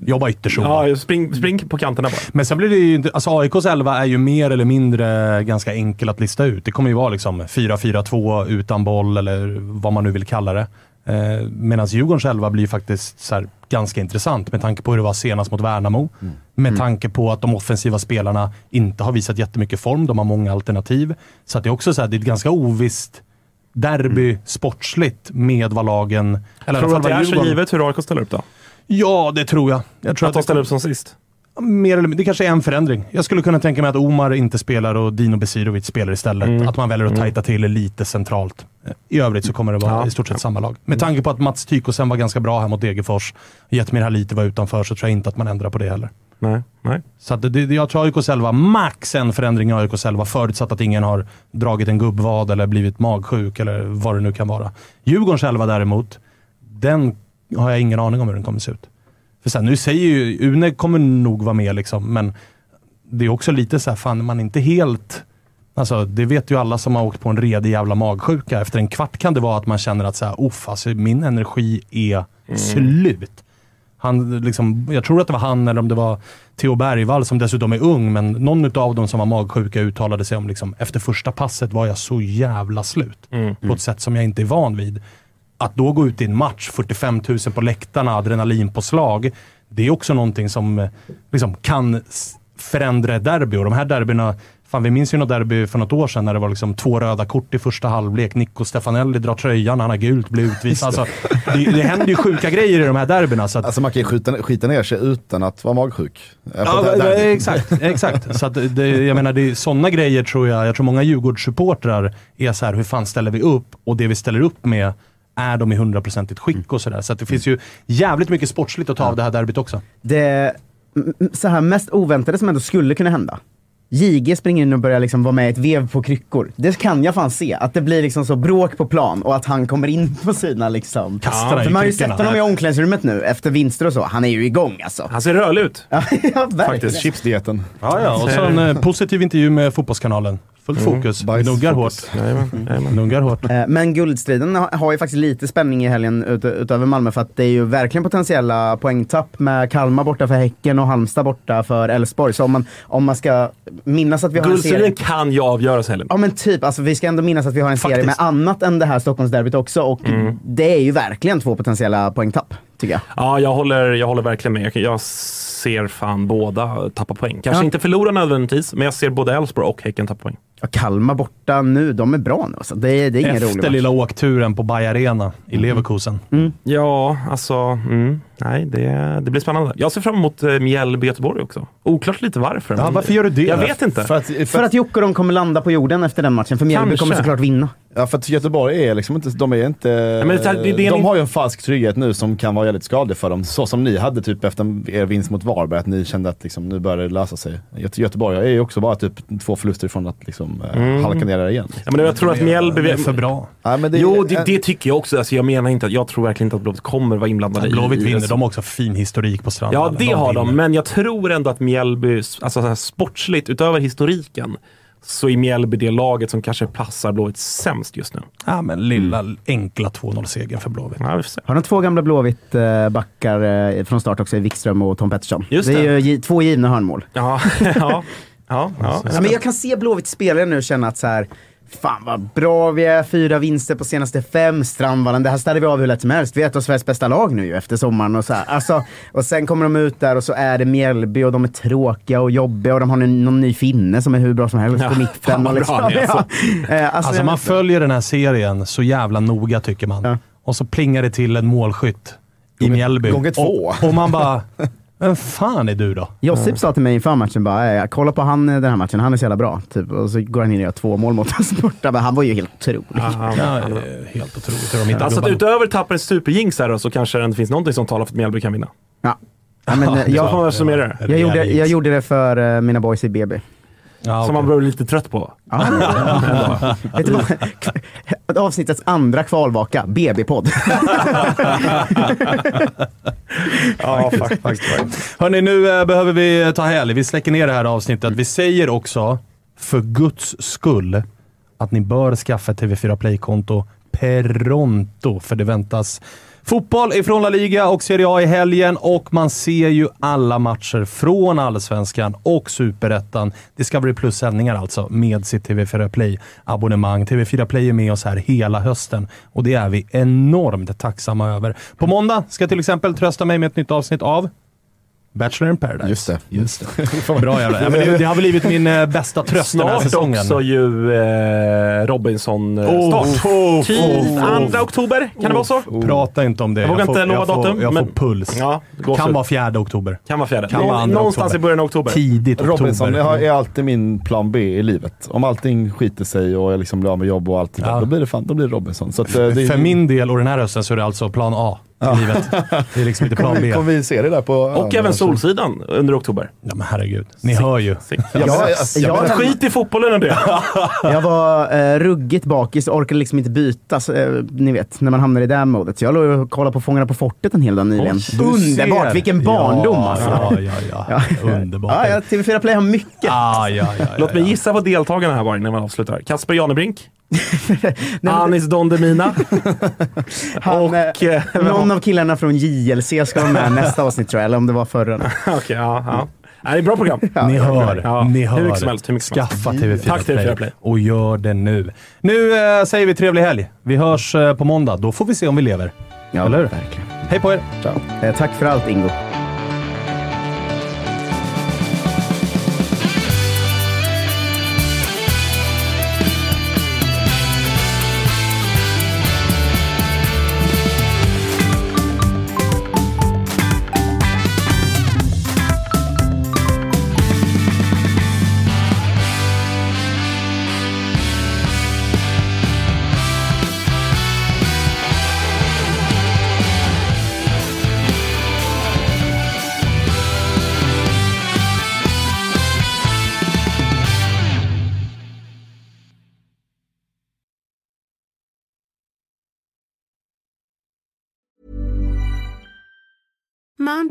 jobba ytterzon. Ja, spring, spring på kanterna bara. Men sen blir det ju inte, alltså AIKs 11 är ju mer eller mindre ganska enkel att lista ut. Det kommer ju vara liksom 4-4-2 utan boll eller vad man nu vill kalla det. Eh, Medan Djurgårdens 11 blir ju faktiskt så här, ganska intressant med tanke på hur det var senast mot Värnamo. Med tanke på att de offensiva spelarna inte har visat jättemycket form. De har många alternativ. Så att det är också så här, det är ett ganska ovisst derby sportsligt med vad lagen... Eller Tror du att det är så givet hur AIK ställer upp då? Ja, det tror jag. Jag tror Att de ställer upp som sist? Mer eller. Det kanske är en förändring. Jag skulle kunna tänka mig att Omar inte spelar och Dino Besirovic spelar istället. Mm. Att man väljer att tajta till lite centralt. I övrigt så kommer det vara Ja. i stort sett samma lag. Med tanke på att Mats Tykosen var ganska bra här mot Degerfors. Jetmir Haliti var utanför så tror jag inte att man ändrar på det heller. Nej. nej. Så att det, jag tror AIK Selva, max en förändring i AIK Selva förutsatt att ingen har dragit en gubbvad eller blivit magsjuk eller vad det nu kan vara. Djurgården själva däremot, den har jag ingen aning om hur den kommer se ut. För sen, nu säger ju, Une kommer nog vara med liksom, men det är också lite så här, fan man är inte helt... Alltså, det vet ju alla som har åkt på en redig jävla magsjuka. Efter en kvart kan det vara att man känner att så här, Uff, alltså, min energi är slut. Han, liksom, jag tror att det var han eller om det var Theo Bergvall som dessutom är ung, men någon av dem som var magsjuka uttalade sig om liksom, efter första passet var jag så jävla slut. Mm. På ett sätt som jag inte är van vid. Att då gå ut i en match, 45 000 på läktarna, adrenalinpåslag. Det är också någonting som eh, liksom, kan förändra ett derby. Och de här derbyna, fan vi minns ju något derby för något år sedan när det var liksom två röda kort i första halvlek. Nico Stefanelli drar tröjan, han har gult, blir utvisad. Alltså, det, det händer ju sjuka grejer i de här derbyna. Så att, Alltså man kan ju skita, skita ner sig utan att vara magsjuk. Ja, exakt. exakt. Så att det, jag menar, det är sådana grejer tror jag, jag tror många Djurgårdssupportrar är så här, hur fan ställer vi upp? Och det vi ställer upp med, är de i hundraprocentigt skick och sådär. Så att det finns ju jävligt mycket sportsligt att ta av det här derbyt också. Det så här mest oväntade som ändå skulle kunna hända. JG springer in och börjar liksom vara med i ett vev på kryckor. Det kan jag fan se. Att det blir liksom så bråk på plan och att han kommer in på sina liksom... Kastar i För man har ju sett honom i omklädningsrummet nu efter vinster och så. Han är ju igång alltså. Han ser rörlig ut. ja, verkligen. Faktiskt, chipsdieten. Ja, ja. Och så en eh, positiv intervju med Fotbollskanalen. Fullt fokus. Bajs- Nuggar hårt. fokus. Jajamän, jajamän. Nuggar hårt. Eh, Men guldstriden har- ju faktiskt lite spänning i helgen ut, utöver Malmö för att det är ju verkligen potentiella poängtapp med Kalmar borta för Häcken och Halmstad borta för Elfsborg. Så om man, om man ska minnas att vi har en serie... Kan ju avgöras Helen. Ja men typ, alltså, vi ska ändå minnas att vi har en serie med Faktiskt. annat än det här Stockholmsderbyt också och det är ju verkligen två potentiella poängtapp, jag. Ja, jag håller, jag håller verkligen med. Jag, jag ser fan båda tappa poäng. Kanske Ja. inte förlora nödvändigtvis, men jag ser både Elfsborg och Häcken tappa poäng. Ja, Kalmar borta nu, de är bra nu alltså. det, det är ingen rolig Efter match. lilla åkturen på Bay Arena i Leverkusen. Ja, alltså... Mm. Nej, det, det blir spännande. Jag ser fram emot eh, Mjällby-Göteborg också. Oklart lite varför. Ja, men- varför gör du det? Jag vet inte. För att, för För att Jocke och de kommer landa på jorden efter den matchen, för Mjällby kommer såklart vinna. Ja, för att Göteborg är liksom inte, de är inte, men det är- det är en- de har ju en falsk trygghet nu som kan vara väldigt skadlig för dem. Så som ni hade typ efter er vinst mot Varberg, att ni kände att liksom, nu börjar det lösa sig. Göte- Göteborg är ju också bara typ två förluster ifrån att liksom, eh, Mm. halka ner där igen. Ja, men jag tror att Mjällby... Det är för bra. Ja, men det, Jo, det, det tycker jag också. Alltså, jag menar inte att jag tror verkligen inte att Blåvitt kommer vara inblandade Blåvitt i... vinner. De har också fin historik på stranden. Ja, det har de. Men jag tror ändå att Mjällby, alltså så här sportsligt, utöver historiken, så är Mjällby det laget som kanske passar Blåvitt sämst just nu. Ja, men lilla enkla 2-0-segern för Blåvitt. Ja. Har de två gamla Blåvitt-backar eh, från start också, Wikström och Tom Pettersson. Just det är det. ju gi- två givna hörnmål. Ja, ja, ja. ja. Ja, men jag kan se Blåvitt spelare nu känna att så här, fan vad bra vi är, fyra vinster på senaste fem, Strandvallen, det här ställer vi av hur lätt som helst. Vi är ett av Sveriges bästa lag nu ju efter sommaren och så här. Alltså, och sen kommer de ut där och så är det Mjällby och de är tråkiga och jobbiga och de har en, någon ny finne som är hur bra som helst Ja, på fan mitten. liksom, bra är, alltså. ja. Eh, alltså, Alltså man följer den här serien så jävla noga tycker man. Ja. Och så plingar det till en målskytt i Mjällby. gånger två. Och, och man bara, vem fan är du då? Josip sa till mig inför matchen bara, kolla på han eh, den här matchen, han är så jävla bra. Typ. Och så går han in och gör två mål mot oss borta. Men han var ju helt otrolig. Ja, Ja, helt otroligt de Alltså att utöver Tappers superjinx här då, så kanske det finns någonting som talar för att Mjällby kan vinna. Ja. Ja, men, eh, jag, man summera det. jag, gjorde, jag gjorde det för eh, mina boys i BB. Ja, Som man okej. blir lite trött på. Ja? Avsnittets andra kvalvaka, BB-podd. Ja, faktiskt. Hörni, nu eh, behöver vi eh, ta helg. Vi släcker ner det här avsnittet. Vi säger också, för guds skull, att ni bör skaffa ett TV4 Play-konto peronto, för det väntas fotboll ifrån La Liga och Serie A i helgen och man ser ju alla matcher från Allsvenskan och Superettan. Discovery Plus-sändningar alltså, med sitt TV4 Play-abonnemang. TV4 Play är med oss här hela hösten och det är vi enormt tacksamma över. På måndag ska jag till exempel trösta mig med ett nytt avsnitt av Bachelor in Paradise. Just det. Just det. Bra jävlar. Ja, men det, det har blivit min eh, bästa tröst den här Snart säsongen. också ju eh, Robinson eh, Oh, start. oh, Typ oh, oh. 2 oktober, kan det vara så? Prata inte om det. Jag vågar inte lova jag får, datum, Jag men- får puls. Ja, kan så. vara 4 oktober. Kan vara fjärde. Kan vara Nå- Någonstans oktober. i början av oktober. Tidigt oktober. Robinson är, är alltid min plan B i livet. Om allting skiter sig och jag liksom blir av med jobb och allt det där, Ja. då blir det fan, då blir det Robinson. Så att, eh, det är, För min del och den här hösten så är det alltså plan A i livet. Det är liksom inte plan B. kommer vi se det där på... Och även Solsidan under oktober. Ja, men herregud. Ni hör ju. Ja, jag Jag- Skit i fotbollen och det. Jag var eh, ruggigt bakis och orkade liksom inte byta, så, eh, ni vet, när man hamnar i det modet. Så jag låg och kollade på Fångarna på fortet en hel dag nyligen. Du Underbart! ser. Vilken barndom ja, alltså. Ja, ja, ja. Underbart. Ja, ja, TV4 Play har mycket. Ja, ja, ja, ja, Låt mig ja. gissa vad deltagarna här var innan man avslutar. Kasper Janebrink, Anis Don Demina Han, och... eh, eh, Någon av killarna från JLC ska vara med nästa avsnitt tror jag, eller om det var förra. Okej, ja, ja. Nej, Det är ett bra program. Ni hör, Ja, ni hur hör. mycket som helst, hur mycket som helst. Skaffa TV4 Tack TV4 Play. och gör det nu. Nu eh, säger vi trevlig helg. Vi hörs eh, på måndag. Då får vi se om vi lever. Ja, Eller hur? verkligen. Hej på er! Eh, tack för allt Ingo.